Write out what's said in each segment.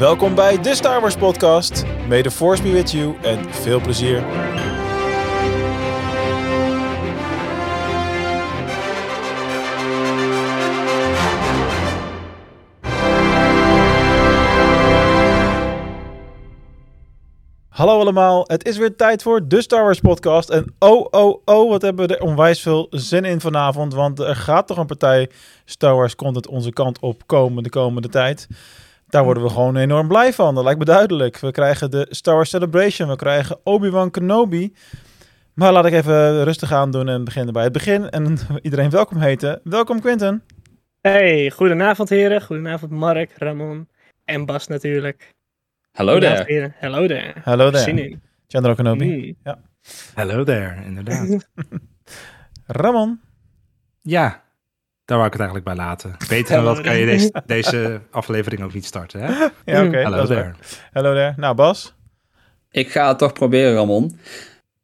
Welkom bij de Star Wars podcast. May the force be with you en veel plezier. Hallo allemaal, het is weer tijd voor de Star Wars podcast. En oh, oh, oh, wat hebben we er onwijs veel zin in vanavond. Want er gaat toch een partij Star Wars content onze kant op komen de komende tijd. Daar worden we gewoon enorm blij van, dat lijkt me duidelijk. We krijgen de Star Wars Celebration, we krijgen Obi-Wan Kenobi. Maar laat ik even rustig aan doen en beginnen bij het begin. En iedereen welkom heten. Welkom Quinten. Hey, goedenavond heren. Goedenavond Mark, Ramon en Bas natuurlijk. Hallo daar. Hallo daar. Hallo Zin daar. in. Chandra Kenobi. Mm. Ja. Hello there, inderdaad. Ramon. ja, daar wou ik het eigenlijk bij laten. Beter dan dat kan je deze, deze aflevering ook niet starten, hè? Ja, oké. Hallo waar. Hallo daar. Nou, Bas. Ik ga het toch proberen, Ramon.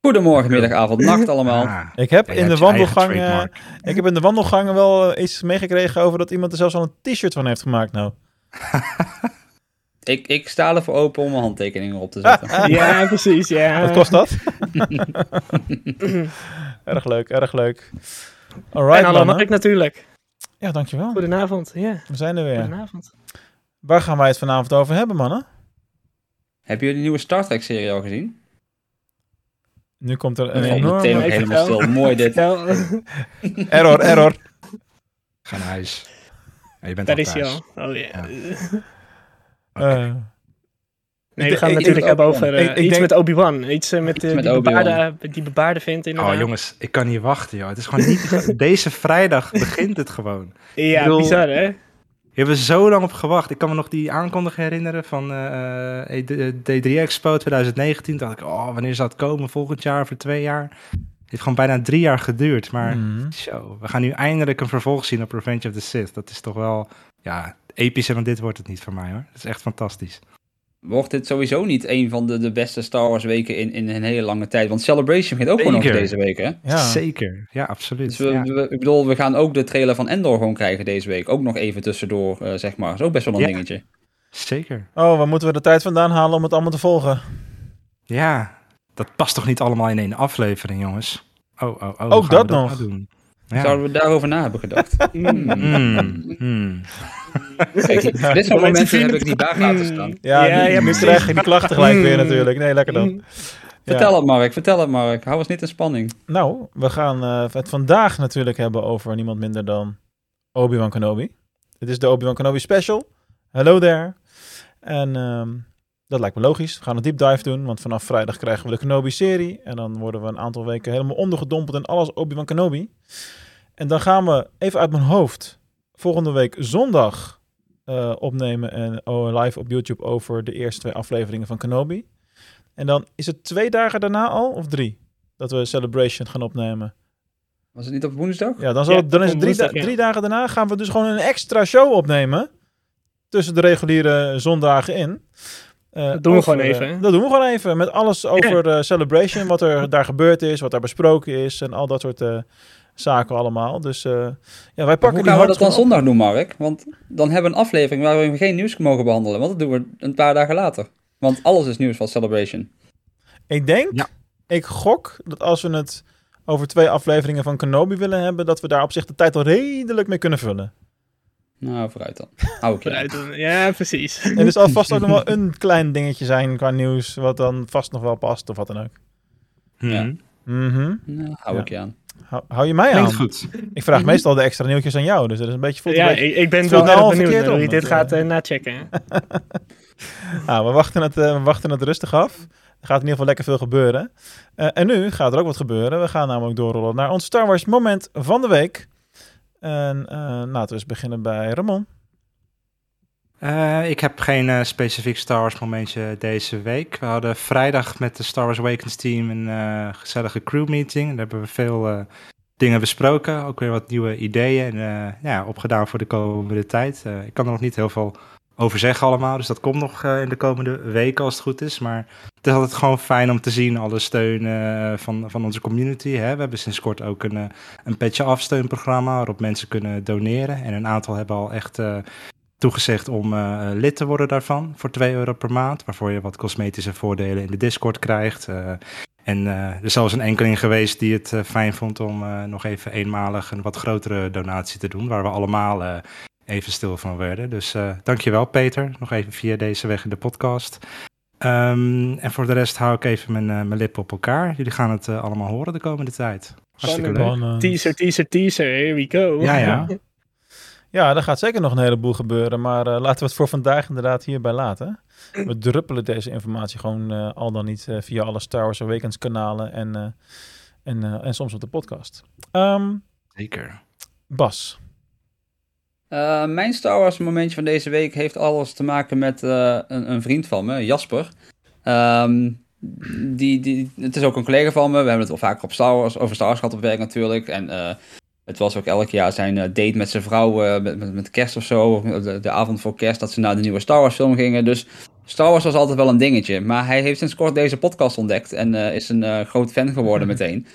Goedemorgen, middag, avond, nacht allemaal. Ah, Ik heb in de wandelgang, eh, ik heb in de wandelgangen wel iets meegekregen over dat iemand er zelfs al een t-shirt van heeft gemaakt nou. Ik, ik sta ervoor open om mijn handtekeningen op te zetten. Ja, precies. Ja. Wat kost dat? erg leuk, erg leuk. Alright, en hallo mannen. Mark natuurlijk. Ja, dankjewel. Goedenavond. Ja, We zijn er weer. goedenavond. Waar gaan wij het vanavond over hebben, mannen? Hebben jullie de nieuwe Star Trek-serie al gezien? Nu komt er een Nee, enorme... meteen ook helemaal stil. Mooi dit. Error, error. Ga naar huis. Ja, je bent Daar al is hij al. Oh ja. Ja. Eh, Nee, we gaan het natuurlijk hebben over eh, ik- ik iets denk- met Obi-Wan. Iets eh, met, eh, met die, Obi-Wan. bebaarde, die bebaarde vindt inderdaad. Oh jongens, ik kan niet wachten, joh. Het is gewoon niet... Deze vrijdag begint het gewoon. Ja, bedoel- bizar hè? We hebben zo lang op gewacht. Ik kan me nog die aankondiging herinneren van eh, eh, de D3 Expo 2019. Toen dacht ik, oh, wanneer zou het komen? Volgend jaar, over twee jaar? Het heeft gewoon bijna drie jaar geduurd. Maar mhm. Zo, we gaan nu eindelijk een vervolg zien op Revenge of the Sith. Dat is toch wel, ja, epischer dan dit wordt het niet voor mij hoor. Dat is echt fantastisch. Wordt dit sowieso niet een van de, de beste Star Wars weken in, in een hele lange tijd? Want Celebration begint ook gewoon nog deze week, hè? Ja. Zeker, ja, absoluut. Dus we, ja. we- ik bedoel, we gaan ook de trailer van Endor gewoon krijgen deze week. Ook nog even tussendoor, eh, zeg maar. is ook best wel een Ja. dingetje. Zeker. Oh, waar moeten we de tijd vandaan halen om het allemaal te volgen? Ja, dat past toch niet allemaal in één aflevering, jongens? Oh, oh, oh. Ook dat nog. doen? Ja. Zouden we daarover na hebben gedacht? Mm. Hmm, hmm. Kijk, dit soort momenten heb ik niet daar laten staan. Ja, Ja, nu, ja, nu precies. krijg je die klachten gelijk weer natuurlijk. Nee, lekker dan. Vertel het, Mark. Vertel het, Mark. Hou ons niet in spanning. Nou, we gaan eh, het vandaag natuurlijk hebben over niemand minder dan Obi-Wan Kenobi. Dit is de Obi-Wan Kenobi special. Hello there. En ehm, dat lijkt me logisch. We gaan een deep dive doen, want vanaf vrijdag krijgen we de Kenobi-serie. En dan worden we een aantal weken helemaal ondergedompeld in alles Obi-Wan Kenobi. En dan gaan we even uit mijn hoofd volgende week zondag eh, opnemen en oh, live op YouTube over de eerste twee afleveringen van Kenobi. En dan is het twee dagen daarna al, of drie, dat we Celebration gaan opnemen. Was het niet op woensdag? Ja, dan, zal Ja, dan is het drie, woensdag, da- ja. drie dagen daarna gaan we dus gewoon een extra show opnemen. Tussen de reguliere zondagen in. Eh, Dat doen we over, gewoon eh, even, hè? dat doen we gewoon even. Met alles over eh, Celebration. Wat er daar gebeurd is. Wat daar besproken is. En al dat soort eh, zaken allemaal. Dus eh, ja, wij Maar pakken hoe die gaan we dat dan zondag doen, Mark? Want dan hebben we een aflevering waar we geen nieuws mogen behandelen. Want dat doen we een paar dagen later. Want alles is nieuws van Celebration. Ik denk, Ja. ik gok dat als we het over twee afleveringen van Kenobi willen hebben. Dat we daar op zich de tijd al redelijk mee kunnen vullen. Nou, vooruit dan. Hou. Vooruit doen. Ja, precies. En er zal vast ook nog wel een klein dingetje zijn qua nieuws. Wat dan vast nog wel past of wat dan ook. Ja. Mhm. Nou, hou Ja. ik je aan. Hou, hou je mij aan? Klinkt goed. Ik vraag meestal de extra nieuwtjes aan jou, dus dat is een beetje... een Ja, beetje- ik, ik ben wel nou erg al benieuwd hoe je dit gaat eh, eh, nachecken. Nou, we wachten, het, eh, we wachten het rustig af. Er gaat in ieder geval lekker veel gebeuren. Eh, en nu gaat er ook wat gebeuren. We gaan namelijk doorrollen naar ons Star Wars moment van de week. En eh, laten we eens beginnen bij Ramon. Eh, ik heb geen eh, specifiek Star Wars momentje deze week. We hadden vrijdag met de Star Wars Awakens team een gezellige crew meeting. Daar hebben we veel dingen besproken. Ook weer wat nieuwe ideeën en ja, opgedaan voor de komende tijd. Ik kan er nog niet heel veel over zeggen allemaal. Dus dat komt nog eh, in de komende weken als het goed is. Maar het is altijd gewoon fijn om te zien alle steun eh, van, van onze community. Hè. We hebben sinds kort ook een, eh, een petje afsteunprogramma waarop mensen kunnen doneren. En een aantal hebben al echt... toegezegd om lid te worden daarvan voor 2 euro per maand. Waarvoor je wat cosmetische voordelen in de Discord krijgt. En er is zelfs een enkeling geweest die het fijn vond om nog even eenmalig een wat grotere donatie te doen. Waar we allemaal even stil van werden. Dus eh dankjewel Peter, nog even via deze weg in de podcast. Ehm, en voor de rest hou ik even mijn, eh, mijn lippen op elkaar. Jullie gaan het eh, allemaal horen de komende tijd. Hartstikke leuk. Teaser, teaser, teaser. Here we go. Ja, ja. Ja, er gaat zeker nog een heleboel gebeuren. Maar eh, laten we het voor vandaag inderdaad hierbij laten. We druppelen deze informatie gewoon eh, al dan niet eh, via alle Star Wars Awakens kanalen en, eh, en, eh, en soms op de podcast. Ehm, Zeker. Bas. Eh, mijn Star Wars momentje van deze week heeft alles te maken met eh, een, een vriend van me, Jasper. Ehm, die, die, het is ook een collega van me. We hebben het wel vaker op Star Wars, over Star Wars gehad op werk natuurlijk. En eh, het was ook elk jaar zijn date met zijn vrouw met, met, met kerst of zo. De, de avond voor kerst dat ze naar de nieuwe Star Wars film gingen. Dus Star Wars was altijd wel een dingetje. Maar hij heeft sinds kort deze podcast ontdekt en is een groot fan geworden meteen.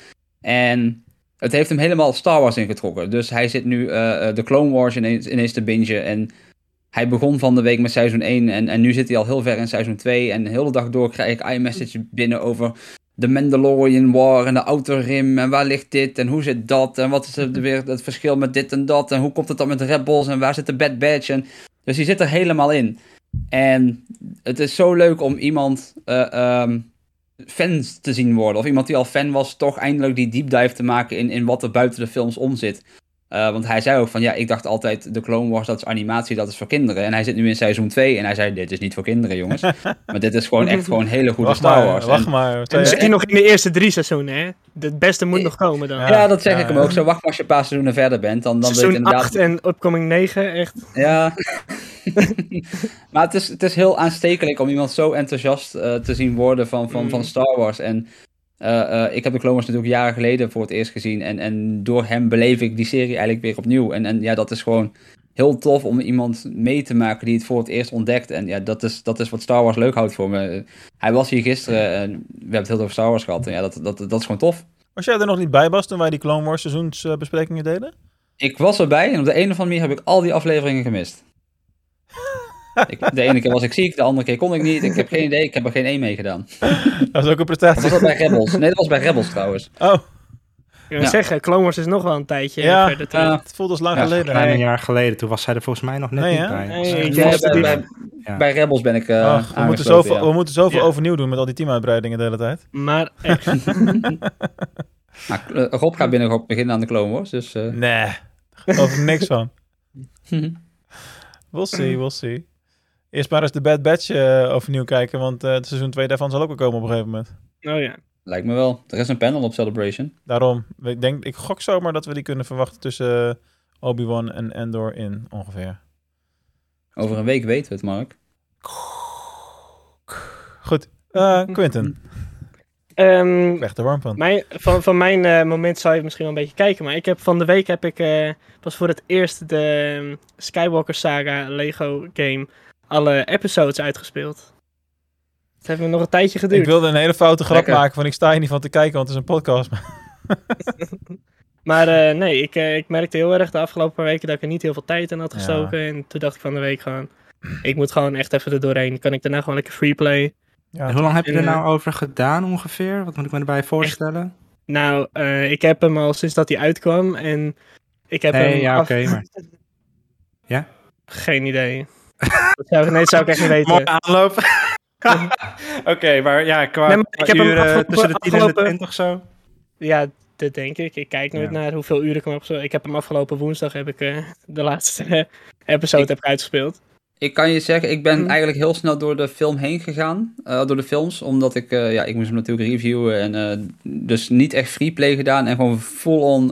En het heeft hem helemaal Star Wars ingetrokken. Dus hij zit nu eh, eh, de Clone Wars ineens, ineens te bingen. En hij begon van de week met seizoen 1. En, en nu zit hij al heel ver in seizoen 2. En de hele dag door krijg ik iMessage binnen over de Mandalorian War en de Outer Rim. En waar ligt dit en hoe zit dat? En wat is er weer het verschil met dit en dat? En hoe komt het dan met Rebels? En waar zit de Bad Batch? En, dus hij zit er helemaal in. En het is zo leuk om iemand eh, ehm, fans te zien worden. Of iemand die al fan was, toch eindelijk die deep dive te maken in, in wat er buiten de films om zit. Eh, want hij zei ook van, ja, ik dacht altijd, de Clone Wars, dat is animatie, dat is voor kinderen. En hij zit nu in seizoen 2 en hij zei, dit is niet voor kinderen, jongens. maar dit is gewoon echt gewoon hele goede Wacht Star maar, Wars. wacht En- maar. En zitten nog in de eerste drie seizoenen, hè? Het beste moet nog komen dan. Ja. ja, dat zeg ja, ik hem ook. Zo, wacht maar als je een paar seizoenen verder bent, dan, dan weet je Seizoen inderdaad... 8 en upcoming 9, echt. Ja. maar het is, het is heel aanstekelijk om iemand zo enthousiast eh, te zien worden van, van, van Mm. Star Wars. En ik heb de Clone Wars natuurlijk jaren geleden voor het eerst gezien. En, en door hem beleef ik die serie eigenlijk weer opnieuw. En, en ja, dat is gewoon heel tof om iemand mee te maken die het voor het eerst ontdekt. En ja, dat is, dat is wat Star Wars leuk houdt voor me. Hij was hier gisteren en we hebben het heel over Star Wars gehad. En ja, dat, dat, dat is gewoon tof. Was jij er nog niet bij, Bas, toen wij die Clone Wars seizoensbesprekingen deden? Ik was erbij en op de een of andere manier heb ik al die afleveringen gemist. ik, de ene keer was ik ziek, de andere keer kon ik niet. Ik heb geen idee, ik heb er geen één mee gedaan. Dat was ook een Was prestatie. dat bij Rebels? Nee, dat was bij Rebels trouwens. Oh, Ik wil Ja. zeggen, Clone Wars is nog wel een tijdje Ja. verder terug. Ja. het voelt als lang Ja, geleden. Bijna een jaar geleden, toen was zij er volgens mij nog net Nee, niet bij. Nee, Dus, was bij, Rebels ben ik eh Ach, we, moeten zoveel, ja. we moeten zoveel Ja. overnieuw doen met al die teamuitbreidingen de hele tijd. Maar echt, Maar, eh, Rob gaat binnenkort beginnen aan de Clone Wars, dus... eh, Nee, daar geloof ik niks van. We'll see, we'll see. Eerst maar eens de Bad Batch eh, overnieuw kijken, want eh, het seizoen 2 daarvan zal ook wel komen op een gegeven moment. oh ja. Lijkt me wel. Er is een panel op Celebration. Daarom, ik, denk, ik gok zomaar dat we die kunnen verwachten tussen eh, Obi-Wan en Endor in ongeveer. Over een week weten we het, Mark. Goed, eh, Quinten, Ehm, weg de warm van. mijn, van, van mijn eh, moment zou je misschien wel een beetje kijken, maar ik heb van de week heb ik eh, pas voor het eerst de ehm, Skywalker Saga Lego game alle episodes uitgespeeld. Het heeft me nog een tijdje geduurd. Ik wilde een hele foute grap Lekker. maken van ik sta hier niet van te kijken, want het is een podcast. Maar eh, nee, ik, eh, ik merkte heel erg de afgelopen paar weken dat ik er niet heel veel tijd in had Ja. gestoken. En toen dacht ik van de week gewoon, ik moet gewoon echt even er doorheen. Kan ik daarna gewoon lekker freeplay? Ja, En hoe lang heb je er eh, nou over gedaan ongeveer? Wat moet ik me erbij voorstellen? Nou, eh, ik heb hem al sinds dat hij uitkwam en ik heb Nee, hem ja, af- oké, maar... Geen idee. Dat zou, nee, dat zou ik echt niet weten. Mooi aanloop. Oké, maar ja, qua, Nee, maar ik qua heb hem uren afgelopen- tussen de 10 en de afgelopen- 20 zo. Ja, dat denk ik. Ik kijk nooit Ja. naar hoeveel uren ik hem heb gespeeld. Ik heb hem afgelopen woensdag heb ik eh, de laatste episode Ik- heb ik uitgespeeld. Ik kan je zeggen, ik ben Mhm. eigenlijk heel snel door de film heen gegaan. eh, door de films. Omdat ik, eh, ja, ik moest hem natuurlijk reviewen. En eh, dus niet echt freeplay gedaan. En gewoon full-on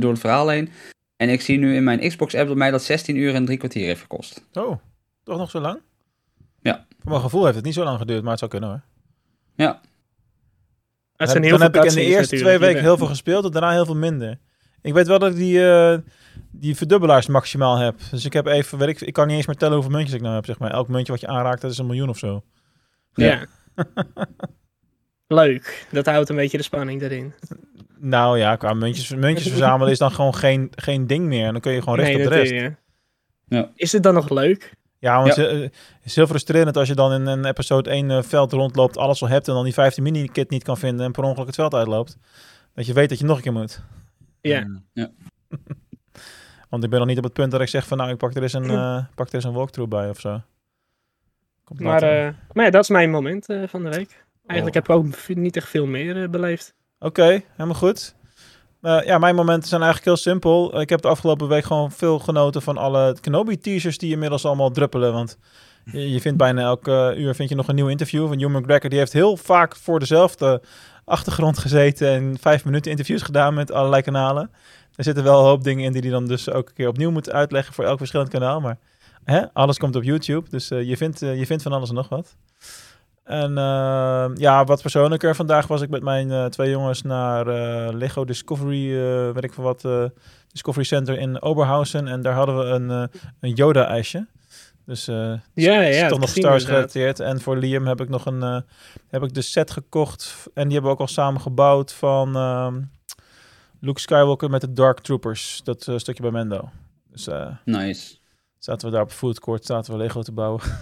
door het verhaal heen. En ik zie nu in mijn Xbox-app dat mij dat 16 uur en drie kwartier heeft gekost. Oh, toch nog zo lang? Ja. Voor mijn gevoel heeft het niet zo lang geduurd, maar het zou kunnen hoor. Ja, Het Dan, zijn heel dan veel heb ik in de eerste twee weken heel veel gespeeld en daarna heel veel minder. Ik weet wel dat ik die, eh, die verdubbelaars maximaal heb. Dus ik heb even, weet ik, ik kan niet eens meer tellen hoeveel muntjes ik nou heb, zeg maar. Elk muntje wat je aanraakt, dat is een miljoen of zo. Ja. Leuk. Dat houdt een beetje de spanning erin. Nou ja, qua muntjes, muntjes verzamelen is dan gewoon geen, geen ding meer. En dan kun je gewoon recht Nee, op de dat rest. Ja. Is het dan nog leuk? Ja, want Ja. eh, het is heel frustrerend als je dan in een episode 1 eh, veld rondloopt, alles al hebt en dan die 15 mini-kit niet kan vinden en per ongeluk het veld uitloopt. Dat je weet dat je nog een keer moet. Ja. Mm. Want ik ben nog niet op het punt dat ik zeg van nou, ik pak er eens een, eh, pak er eens een walkthrough bij of zo. Komt Maar, eh, maar ja, dat is mijn moment eh, van de week. Eigenlijk Oh. heb ik ook niet echt veel meer beleefd. Oké, helemaal goed. Eh, ja, mijn momenten zijn eigenlijk heel simpel. Ik heb de afgelopen week gewoon veel genoten van alle Kenobi-teasers die inmiddels allemaal druppelen. Want je, vindt bijna elke eh, uur vind je nog een nieuw interview van Hugh McGregor. Die heeft heel vaak voor dezelfde achtergrond gezeten en vijf minuten interviews gedaan met allerlei kanalen. Er zitten wel een hoop dingen in die hij dan dus ook een keer opnieuw moet uitleggen voor elk verschillend kanaal. Maar hè, alles komt op YouTube, dus eh, je, vindt, eh, je vindt van alles en nog wat. En eh, ja, wat persoonlijker. Vandaag was ik met mijn eh, twee jongens naar eh, Lego Discovery, eh weet ik veel wat, eh, Discovery Center in Oberhausen. En daar hadden we een, eh, een Yoda-ijsje. Dus eh Ja, ja, toch nog gezien Star Wars inderdaad. gerelateerd. En voor Liam heb ik nog een, eh, heb ik de set gekocht. En die hebben we ook al samen gebouwd van ehm, Luke Skywalker met de Dark Troopers. Dat eh, stukje bij Mendo. Dus eh, Nice. zaten we daar op food court, zaten we Lego te bouwen.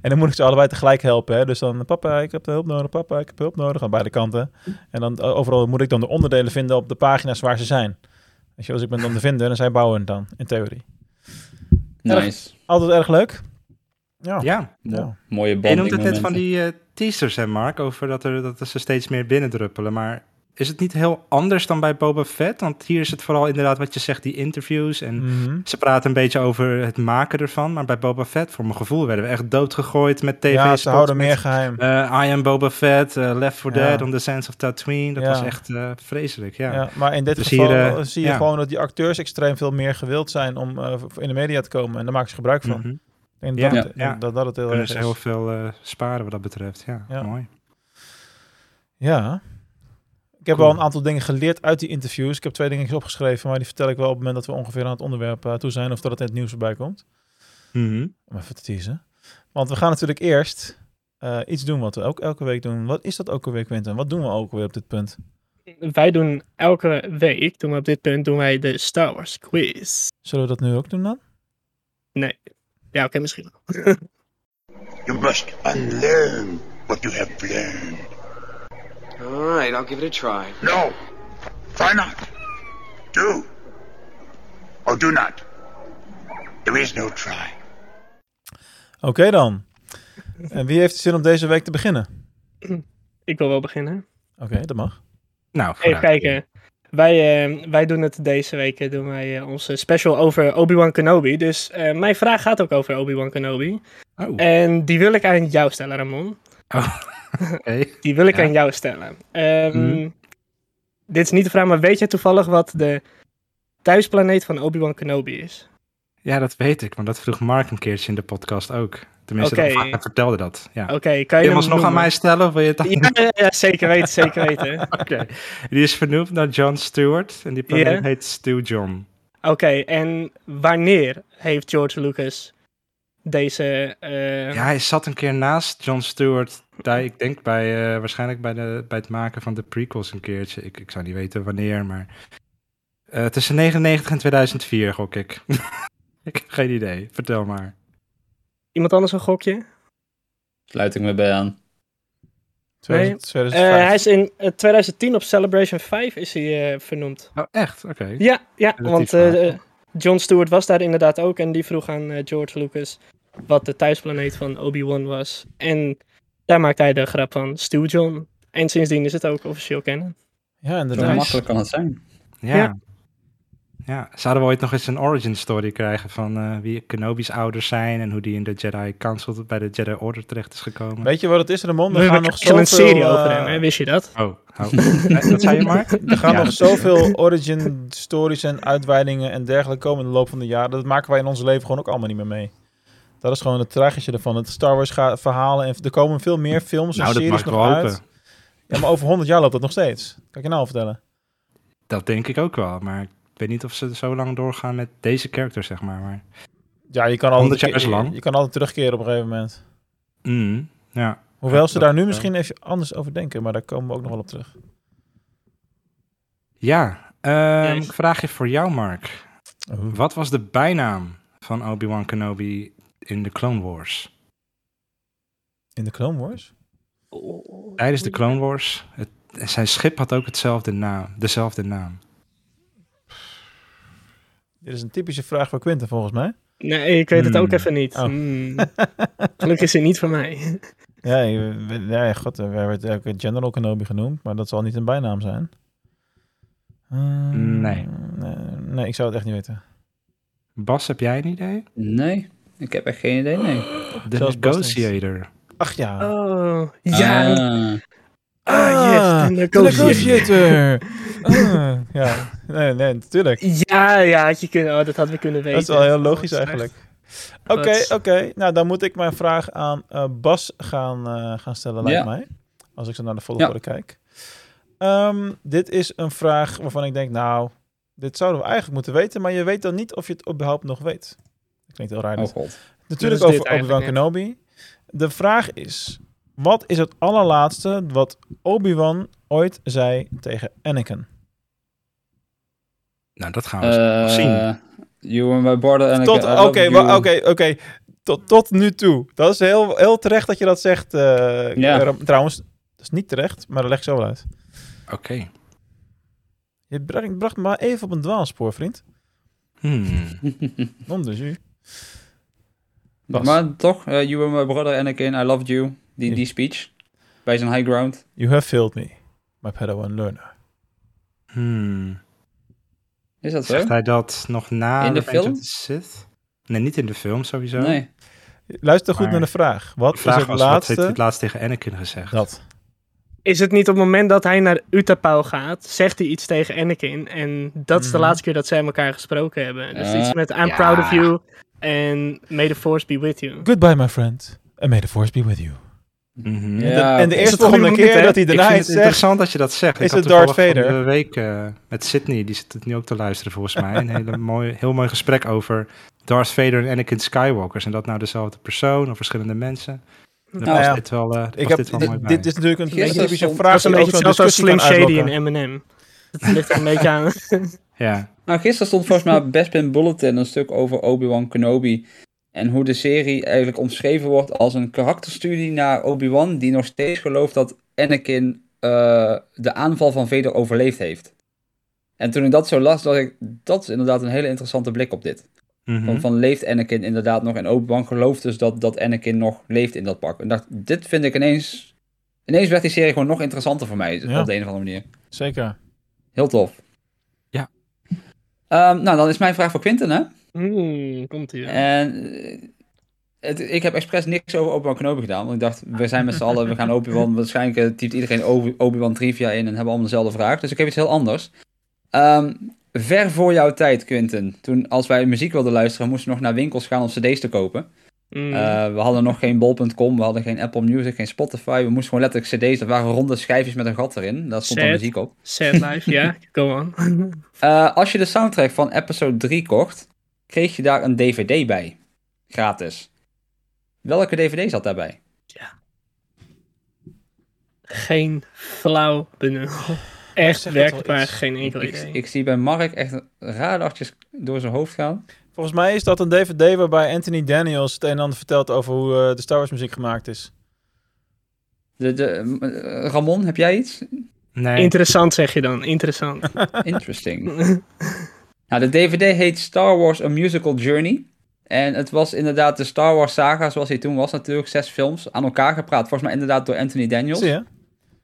en dan moet ik ze allebei tegelijk helpen. Hè? Dus dan, papa, ik heb hulp nodig, papa, ik heb hulp nodig. Aan beide kanten. En dan eh, overal moet ik dan de onderdelen vinden op de pagina's waar ze zijn. Weet je, als ik ben dan de vinder en zij bouwen het dan, in theorie. Nice. Altijd erg leuk. Ja. Ja, Ja. Mooie je noemt het net van die eh, teasers, hè Mark, over dat er, dat er ze steeds meer binnendruppelen. Maar is het niet heel anders dan bij Boba Fett? Want hier is het vooral inderdaad wat je zegt, die interviews. En Mhm. ze praten een beetje over het maken ervan. Maar bij Boba Fett, voor mijn gevoel, werden we echt doodgegooid met tv Ja, ze houden meer geheim. I am Boba Fett, eh, Left 4 Ja. Dead on the Sands of Tatooine. Dat Ja. was echt eh, vreselijk, ja. Ja. maar in dit Dus geval hier, eh, zie je gewoon dat die acteurs extreem veel meer gewild zijn om eh, in de media te komen. En daar maken ze gebruik van. Mhm. Denk Ja. dat, het- Ja. dat, dat het heel erg is. heel veel eh, sparen wat dat betreft. Ja. mooi. Ja. Ik heb Cool. wel een aantal dingen geleerd uit die interviews. Ik heb twee dingen opgeschreven, maar die vertel ik wel op het moment dat we ongeveer aan het onderwerp eh, toe zijn. Of dat het in het nieuws voorbij komt. Mhm. Om even te teasen. Want we gaan natuurlijk eerst eh, iets doen wat we ook elke week doen. Wat is dat elke week, Quinten? Wat doen we ook weer op dit punt? Wij doen elke week, doen we op dit punt, doen wij de Star Wars quiz. Zullen we dat nu ook doen dan? Nee. Ja, oké, misschien wel. You must unlearn what you have learned. All right, I'll give it a try. No, try not. Do. Or do not. There is no try. Oké dan. En wie heeft de zin om deze week te beginnen? Ik wil wel beginnen. Oké, dat mag. Nou, Even kijken. Wij, eh, wij doen het deze week, eh, doen wij eh, onze special over Obi-Wan Kenobi. Dus eh, mijn vraag gaat ook over Obi-Wan Kenobi. Oh, En die wil ik aan jou stellen, Ramon. Die wil ik Ja. aan jou stellen. Ehm, Mhm. Dit is niet de vraag, maar weet je toevallig wat de thuisplaneet van Obi-Wan Kenobi is? Ja, dat weet ik, maar dat vroeg Mark een keertje in de podcast ook. Tenminste, Oké. dat- hij vertelde dat. Ja. Oké, kan je hem alsnog aan mij stellen of wil je het. Ja, zeker weten, zeker weten. Oké. Die is vernoemd naar John Stewart en die planeet heet Stu John. Oké, en wanneer heeft George Lucas deze... eh, Ja, hij zat een keer naast John Stewart. Daar, ik denk bij, eh, waarschijnlijk bij, de, bij het maken van de prequels een keertje. Ik, ik zou niet weten wanneer, maar... eh, tussen 99 en 2004, gok ik. ik heb geen idee. Vertel maar. Iemand anders een gokje? Sluit ik me bij aan. 2000, Eh, 2005. hij is in eh, 2010 op Celebration 5 is hij eh, vernoemd. Oh, echt? Oké. Ja, ja Relatief want eh, John Stewart was daar inderdaad ook en die vroeg aan George Lucas wat de thuisplaneet van Obi-Wan was. En daar maakte hij de grap van Stu John. En sindsdien is het ook officieel kennen. ja, Zo inderdaad. makkelijk kan het zijn. Ja. Ja. ja. Zouden we ooit nog eens een origin story krijgen van eh, wie Kenobi's ouders zijn en hoe die in de Jedi Council bij de Jedi Order terecht is gekomen? Weet je wat het is, Ramon? We Er gaan hebben nog nog een zoveel... serie over eh, hem, hè? wist je dat? Oh, oh. Eh, wat zei je, Mark? Er gaan Ja, nog dat- zoveel origin stories en uitweidingen en dergelijke komen in de loop van de jaren. Dat maken wij in ons leven gewoon ook allemaal niet meer mee. Dat is gewoon het tragische ervan. Het Star Wars ga- verhalen en er komen veel meer films en Nou, dat mag series ik nog wel uit. hopen. Ja, maar over 100 jaar loopt dat nog steeds. Kan ik je nou al vertellen? Dat denk ik ook wel, maar ik weet niet of ze zo lang doorgaan met deze character, zeg maar. maar... Ja, je kan 100 altijd, jaar is lang. Je, je kan altijd terugkeren op een gegeven moment. Mm, ja. Hoewel Ja, ze daar nu misschien even anders over denken, maar daar komen we ook nog wel op terug. Ja, ehm, Yes. vraagje voor jou, Mark. Wat was de bijnaam van Obi-Wan Kenobi in de Clone Wars. In de Clone Wars? Tijdens de Clone Wars, het, zijn schip had ook hetzelfde naam, dezelfde naam. Dit is een typische vraag voor Quinten volgens mij. Nee, ik weet het ook Hmm. even niet. Oh. Hmm. Gelukkig is het niet voor mij. Ja, ja god, er werd ook General Kenobi genoemd, maar dat zal niet een bijnaam zijn. Eh, Nee. nee. Nee, ik zou het echt niet weten. Bas, heb jij een idee? Nee, ik heb echt geen idee, nee. De. Negotiator. Ach ja. Oh, ja. Ah. Ah, yes, de negotiator. negotiator. Ah, ja, nee, nee, natuurlijk. Ja, ja, had je kunnen, oh, dat hadden we kunnen weten. Dat is wel heel logisch eigenlijk. Oké, oké. Nou, dan moet ik mijn vraag aan eh, Bas gaan, eh, gaan stellen, lijkt Ja. mij. Als ik zo naar de volgorde kijk. Ehm, dit is een vraag waarvan ik denk, nou, dit zouden we eigenlijk moeten weten, maar je weet dan niet of je het überhaupt nog weet. Klinkt heel raar. Oh god. Natuurlijk over Obi-Wan Kenobi. De vraag is, wat is het allerlaatste wat Obi-Wan ooit zei tegen Anakin? Nou, dat gaan we nog zien. Eh you were my brother and Tot, I oké, love you. wa- oké, oké. Tot, tot nu toe. Dat is heel, heel terecht dat je dat zegt. eh, Ja. Ram- Trouwens, dat is niet terecht, maar dat leg ik zo wel uit. Oké. Je bracht, bracht me maar even op een dwaalspoor, vriend. Hmm. Non de jus. Bas. Maar toch, eh, you were my brother Anakin, I loved you. Die, die speech. Bij zijn high ground. You have failed me, my Padawan learner. Hmm. Is dat zo? Zegt hij dat nog na In de film? Sith? Nee, niet in de film sowieso. Nee. Luister goed Maar- naar de vraag. Wat De vraag is het was, wat heeft laatste? hij het laatst tegen Anakin gezegd? Dat. Is het niet op het moment dat hij naar Utapau gaat, zegt hij iets tegen Anakin. En dat is de Mhm. laatste keer dat zij elkaar gesproken hebben. Dus Eh, iets met I'm ja. proud of you en may the force be with you. Goodbye, my friend. And may the force be with you. Mhm. Ja, en de eerste het volgende keer dat hij daarna iets het zegt... interessant dat je dat zegt. is ik had het Darth Vader? de week eh, met Sydney, die zit het nu ook te luisteren volgens mij. Een hele mooi, heel mooi gesprek over Darth Vader en Anakin Skywalkers. En dat nou dezelfde persoon of verschillende mensen. Nou past ja. dit wel, eh, Ik heb, dit wel dit, mooi bij. dit is natuurlijk een typische stond- vraag Dat is een beetje als Slim Shady en Eminem. Dat ligt een beetje aan. Ja, Nou, gisteren stond volgens mij op Bespin Bulletin een stuk over Obi-Wan Kenobi. En hoe de serie eigenlijk omschreven wordt als een karakterstudie naar Obi-Wan. Die nog steeds gelooft dat Anakin eh, de aanval van Vader overleefd heeft. En toen ik dat zo las, dacht ik, dat is inderdaad een hele interessante blik op dit. Mhm. Van, van leeft Anakin inderdaad nog? En Obi-Wan gelooft dus dat, dat Anakin nog leeft in dat pak. En dacht, dit vind ik ineens... Ineens werd die serie gewoon nog interessanter voor mij, Ja. op de een of andere manier. Zeker. Heel tof. Ehm, nou, dan is mijn vraag voor Quinten, hè? Hmm, komt ie. En eh, het, ik heb expres niks over Obi-Wan Kenobi gedaan. Want ik dacht, we zijn met z'n allen, we gaan Obi-Wan... Waarschijnlijk eh, typt iedereen Obi- Obi-Wan trivia in en hebben allemaal dezelfde vraag. Dus ik heb iets heel anders. Ehm, ver voor jouw tijd, Quinten. Toen, als wij muziek wilden luisteren, moesten we nog naar winkels gaan om cd's te kopen. Hmm. Eh, we hadden nog geen bol.com, we hadden geen Apple Music, geen Spotify. We moesten gewoon letterlijk cd's, dat waren ronde schijfjes met een gat erin. Daar stond dan muziek op. Sad life, ja. Go on. Eh, als je de soundtrack van episode 3 kocht, kreeg je daar een DVD bij. Gratis. Welke DVD zat daarbij? Geen flauw benul. Echt werkbaar, geen enkel Ik, idee. ik zie bij Mark echt radartjes door zijn hoofd gaan. Volgens mij is dat een DVD waarbij Anthony Daniels het een en ander vertelt over hoe eh, de Star Wars muziek gemaakt is. De, de, eh, Ramon, heb jij iets? Nee. Interessant zeg je dan, interessant. Interesting. nou, de DVD heet Star Wars A Musical Journey. En het was inderdaad de Star Wars saga, zoals hij toen was natuurlijk. Zes films aan elkaar gepraat. Volgens mij inderdaad door Anthony Daniels. Zie je?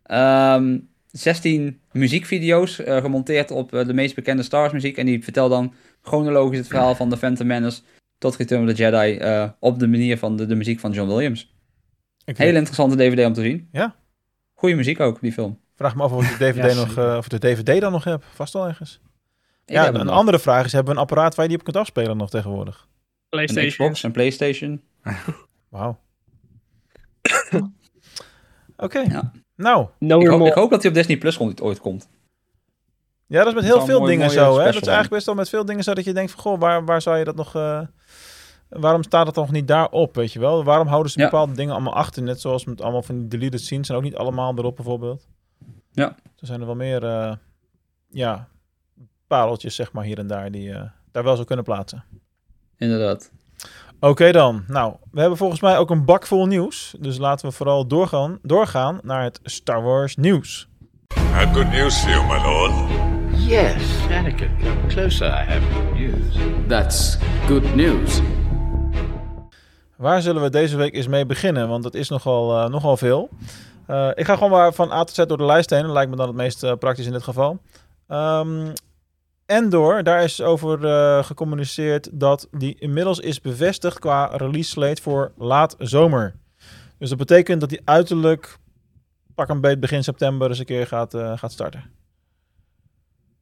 Ehm 16 muziekvideo's eh, gemonteerd op eh, de meest bekende Star Wars muziek. En die vertelt dan chronologisch het verhaal van The Phantom Menace tot Return of the Jedi eh, op de manier van de, de muziek van John Williams. Hele interessante DVD om te zien. Ja. Goeie muziek ook, die film. Vraag me af of ik de DVD, Ja, nog, eh, of de DVD dan nog heb. Vast wel ergens. Ik ja, een nog. andere vraag is, hebben we een apparaat waar je die op kunt afspelen nog tegenwoordig? Een PlayStation. Xbox, een Playstation. Wauw. Oké. Ja. Nou, No Ik, hoop- ik hoop dat hij op Disney Plus ooit ooit komt. ja, dat is met Dat heel veel een mooi- dingen zo, hè? Dat is eigenlijk best wel met veel dingen zo dat je denkt van, goh, waar, waar zou je dat nog... eh, waarom staat het nog niet daarop, weet je wel? Waarom houden ze Ja. bepaalde dingen allemaal achter? Net zoals met allemaal van die deleted scenes zijn ook niet allemaal erop, bijvoorbeeld. Ja. Er zijn er wel meer, eh, ja, pareltjes, zeg maar, hier en daar, die eh, daar wel zou kunnen plaatsen. Inderdaad. Oké dan. Nou, we hebben volgens mij ook een bak vol nieuws. Dus laten we vooral doorgaan, doorgaan naar het Star Wars nieuws. I have good news for you, my lord. Yes, Anakin, come closer. I have good news. That's good news. Waar zullen we deze week eens mee beginnen? Want het is nogal, eh, nogal veel. Eh, ik ga gewoon maar van A tot Z door de lijst heen. Dat lijkt me dan het meest eh, praktisch in dit geval. Ehm Endor, daar is over eh, gecommuniceerd dat die inmiddels is bevestigd qua release slate voor laat zomer. Dus dat betekent dat die uiterlijk pak een beet begin september eens een keer gaat, eh, gaat starten.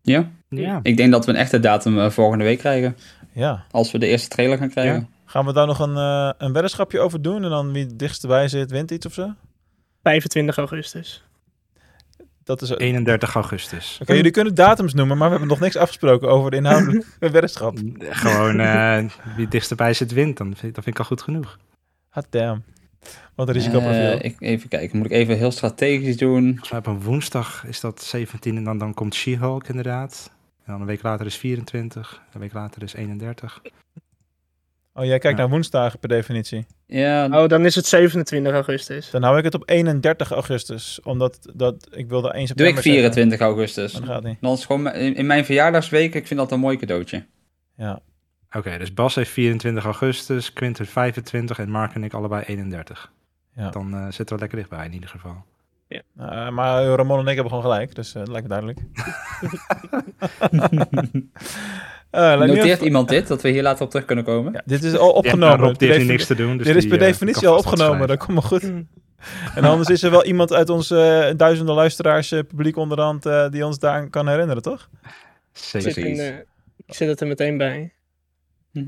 Ja, Ja. ik denk dat we een echte datum volgende week krijgen. Ja. Als we de eerste trailer gaan krijgen. Ja. Gaan we daar nog een, eh een weddenschapje over doen? En dan wie het dichtst bij zit, wint iets of zo? 25 augustus. Dat is... Oké, 31 augustus. jullie kunnen datums noemen, maar we hebben nog niks afgesproken over de inhoudelijke weddenschap. Gewoon eh, wie het dichtstbij zit wint, dan vind, dat vind ik al goed genoeg. Hot damn. Wat een risicoprofiel. Eh, ik, even kijken, moet ik even heel strategisch doen? Volgens mij op een woensdag is dat 17 en dan, dan komt She-Hulk inderdaad. En dan een week later is 24, een week later is 31. Oh, jij kijkt Ja. naar woensdagen per definitie. Ja, Oh, dan is het 27 augustus. Dan hou ik het op 31 augustus. Omdat dat, ik wilde 1 doe september ik zeggen, 24 augustus. Maar dat gaat niet. Dan is gewoon in in mijn verjaardagsweek, ik vind dat een mooi cadeautje. Ja. Oké, dus Bas heeft 24 augustus, Quinten 25 en Mark en ik allebei 31. Ja. Dan eh, zitten we lekker dichtbij in ieder geval. Uh, maar Ramon en ik hebben gewoon gelijk. Dus eh, dat lijkt me duidelijk. Eh, nu Noteert iemand dit, dat we hier later op terug kunnen komen? Ja, dit is al Ja, opgenomen. maar Rob heeft nu niks te doen. Dus dit is per eh, definitie al opgenomen. Dat komt maar goed. En anders is er wel iemand uit ons eh, duizenden luisteraars, publiek onderhand, eh, die ons daar kan herinneren, toch? Ik Zeker. zit, in, eh, ik zit het er meteen bij. Hm.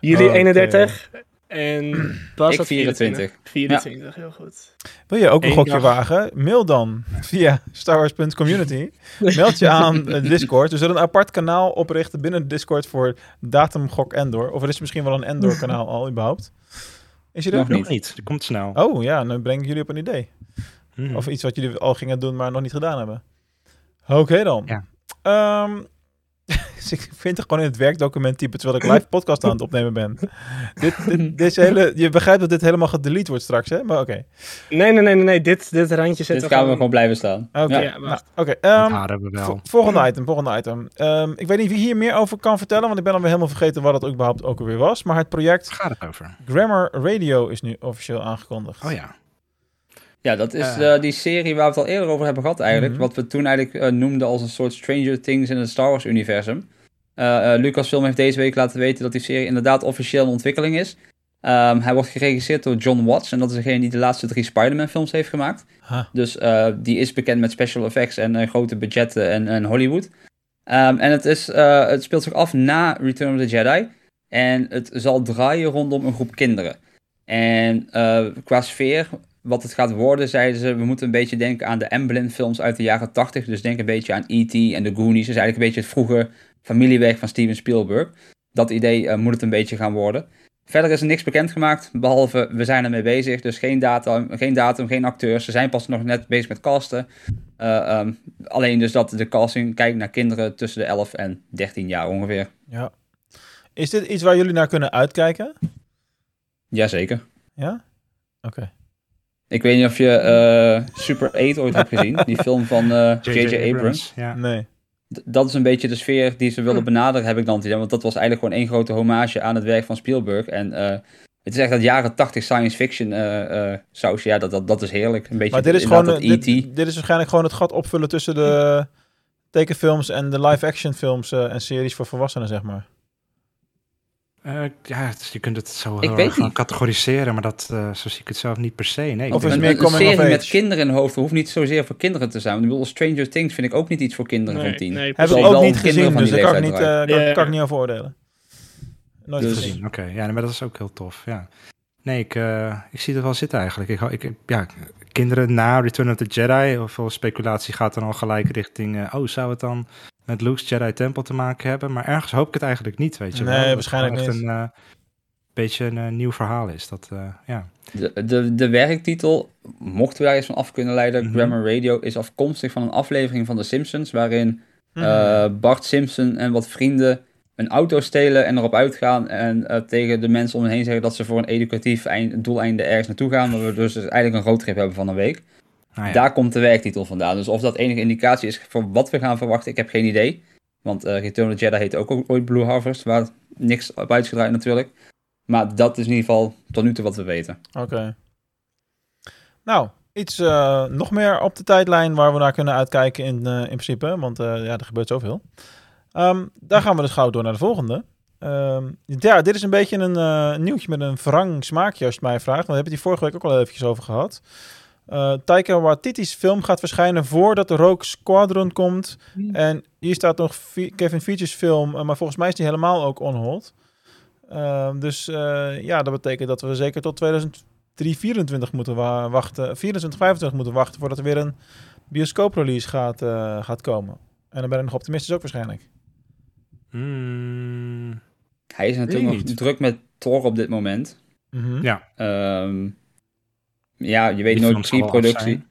Jullie Oké. 31 en Bas Ik had 24. 24, heel goed. Wil je ook een Eén gokje dag. wagen? Mail dan via starwars.community. Meld je aan Discord. We zullen een apart kanaal oprichten binnen de Discord voor datumgok Endor. Of er is misschien wel een Endor kanaal al überhaupt. Is je er? Nog Nog niet. niet, dat komt snel. Oh ja, dan breng ik jullie op een idee. Hmm. Of iets wat jullie al gingen doen, maar nog niet gedaan hebben. Oké dan. Ja. Ehm, dus ik vind het gewoon in het werkdocument typen terwijl ik live podcast aan het opnemen ben. dit, dit, deze hele, je begrijpt dat dit helemaal gedelete wordt straks, hè? Maar oké. Nee, nee, nee, nee, nee. Dit, dit randje Dit zetten gaan we gewoon blijven staan. Oké, Ja. Ja, nou, ehm, hebben we wel. vo- volgende item, volgende item. Ehm, ik weet niet wie hier meer over kan vertellen, want ik ben alweer helemaal vergeten wat het ook überhaupt ook alweer was. Maar het project gaat het over? Grammar Radio is nu officieel aangekondigd. Oh ja. Ja, dat is Eh. eh, die serie waar we het al eerder over hebben gehad eigenlijk. Mhm. Wat we toen eigenlijk eh, noemden als een soort Stranger Things in het Star Wars universum. Eh, Lucasfilm heeft deze week laten weten dat die serie inderdaad officieel in ontwikkeling is. Ehm, hij wordt geregisseerd door John Watts en dat is degene die de laatste drie Spider-Man films heeft gemaakt. Huh. Dus die is bekend met special effects en grote budgetten en, en Hollywood. Ehm, en het, is, het speelt zich af na Return of the Jedi. En het zal draaien rondom een groep kinderen. En qua sfeer, wat het gaat worden, zeiden ze, we moeten een beetje denken aan de Emblem films uit de jaren 80. Dus denk een beetje aan E.T. en de Goonies. Dus eigenlijk een beetje het vroege familiewerk van Steven Spielberg. Dat idee eh, moet het een beetje gaan worden. Verder is er niks bekendgemaakt, behalve we zijn ermee bezig. Dus geen datum, geen, datum, geen acteurs. Ze zijn pas nog net bezig met casten. Eh, ehm, alleen dus dat de casting kijkt naar kinderen tussen de 11 en 13 jaar ongeveer. Ja. Is dit iets waar jullie naar kunnen uitkijken? Jazeker. Ja? Oké. Ik weet niet of je eh, Super 8 ooit hebt gezien. Die film van eh, J.J. Abrams. Ja. Nee. D- dat is een beetje de sfeer die ze willen benaderen, heb ik dan idee. Want dat was eigenlijk gewoon één grote hommage aan het werk van Spielberg. En eh, het is echt dat jaren 80 science fiction eh eh sausje. Ja, dat, dat, dat is heerlijk. Een beetje Maar dit is, gewoon, dat eh, E.T. dit, dit is waarschijnlijk gewoon het gat opvullen tussen de tekenfilms en de live-action films eh, en series voor volwassenen, zeg maar. Eh, ja, je kunt het zo Ik heel gaan categoriseren, maar dat, eh, zo zie ik het zelf niet per se. Nee, Of Een, meer een, serie met kinderen in hoofd hoeft niet zozeer voor kinderen te zijn. Ik bedoel, Stranger Things vind ik ook niet iets voor kinderen Nee, van tien. nee, Heb precies. ik zal ook niet gezien, dus die daar kan ik, niet, eh, draaien. kan, ik niet over oordelen. Nooit Dus- gezien. Oké, ja, maar dat is ook heel tof. Ja. Nee, ik, eh, ik zie het wel zitten eigenlijk. Ik, hou- ik, ja, kinderen na Return of the Jedi, of veel speculatie gaat dan al gelijk richting. eh, oh, zou het dan met Luke's Jedi Tempel te maken hebben? Maar ergens hoop ik het eigenlijk niet, weet je Nee, wel. Waarschijnlijk niet. een eh, beetje een eh, nieuw verhaal is. Dat, eh, ja. De, de, de werktitel, mochten we daar eens van af kunnen leiden, Mhm. Grammar Radio, is afkomstig van een aflevering van The Simpsons, waarin Mhm. eh, Bart Simpson en wat vrienden een auto stelen en erop uitgaan en eh, tegen de mensen om hen heen zeggen dat ze voor een educatief eind, doeleinde ergens naartoe gaan, waar we dus eigenlijk een roadtrip hebben van een week. Ja. Daar komt de werktitel vandaan. Dus of dat enige indicatie is voor wat we gaan verwachten, ik heb geen idee. Want eh Return of the Jedi heette ook ooit Blue Harvest, waar niks op uitgedraaid natuurlijk. Maar dat is in ieder geval tot nu toe wat we weten. Oké. Nou, iets eh, nog meer op de tijdlijn waar we naar kunnen uitkijken in, eh, in principe. Want eh, ja, er gebeurt zoveel. Ehm, daar gaan we dus gauw door naar de volgende. Ehm, ja, dit is een beetje een eh, nieuwtje met een wrang smaakje als je het mij vraagt. Want we hebben het hier vorige week ook al eventjes over gehad. Eh Taika Waititi's film gaat verschijnen voordat de Rogue Squadron komt. En hier staat nog Kevin Feature's film, eh, maar volgens mij is die helemaal ook on hold. Ehm, dus eh, ja, dat betekent dat we zeker tot 2024 moeten wa- wachten. 24, 25 moeten wachten voordat er weer een bioscooprelease gaat, gaat komen. En dan ben ik nog optimistisch ook waarschijnlijk. Mm, Hij is natuurlijk nog druk met Thor op dit moment. Mhm. Ja. Ehm, ja, je weet Die nooit pre-productie.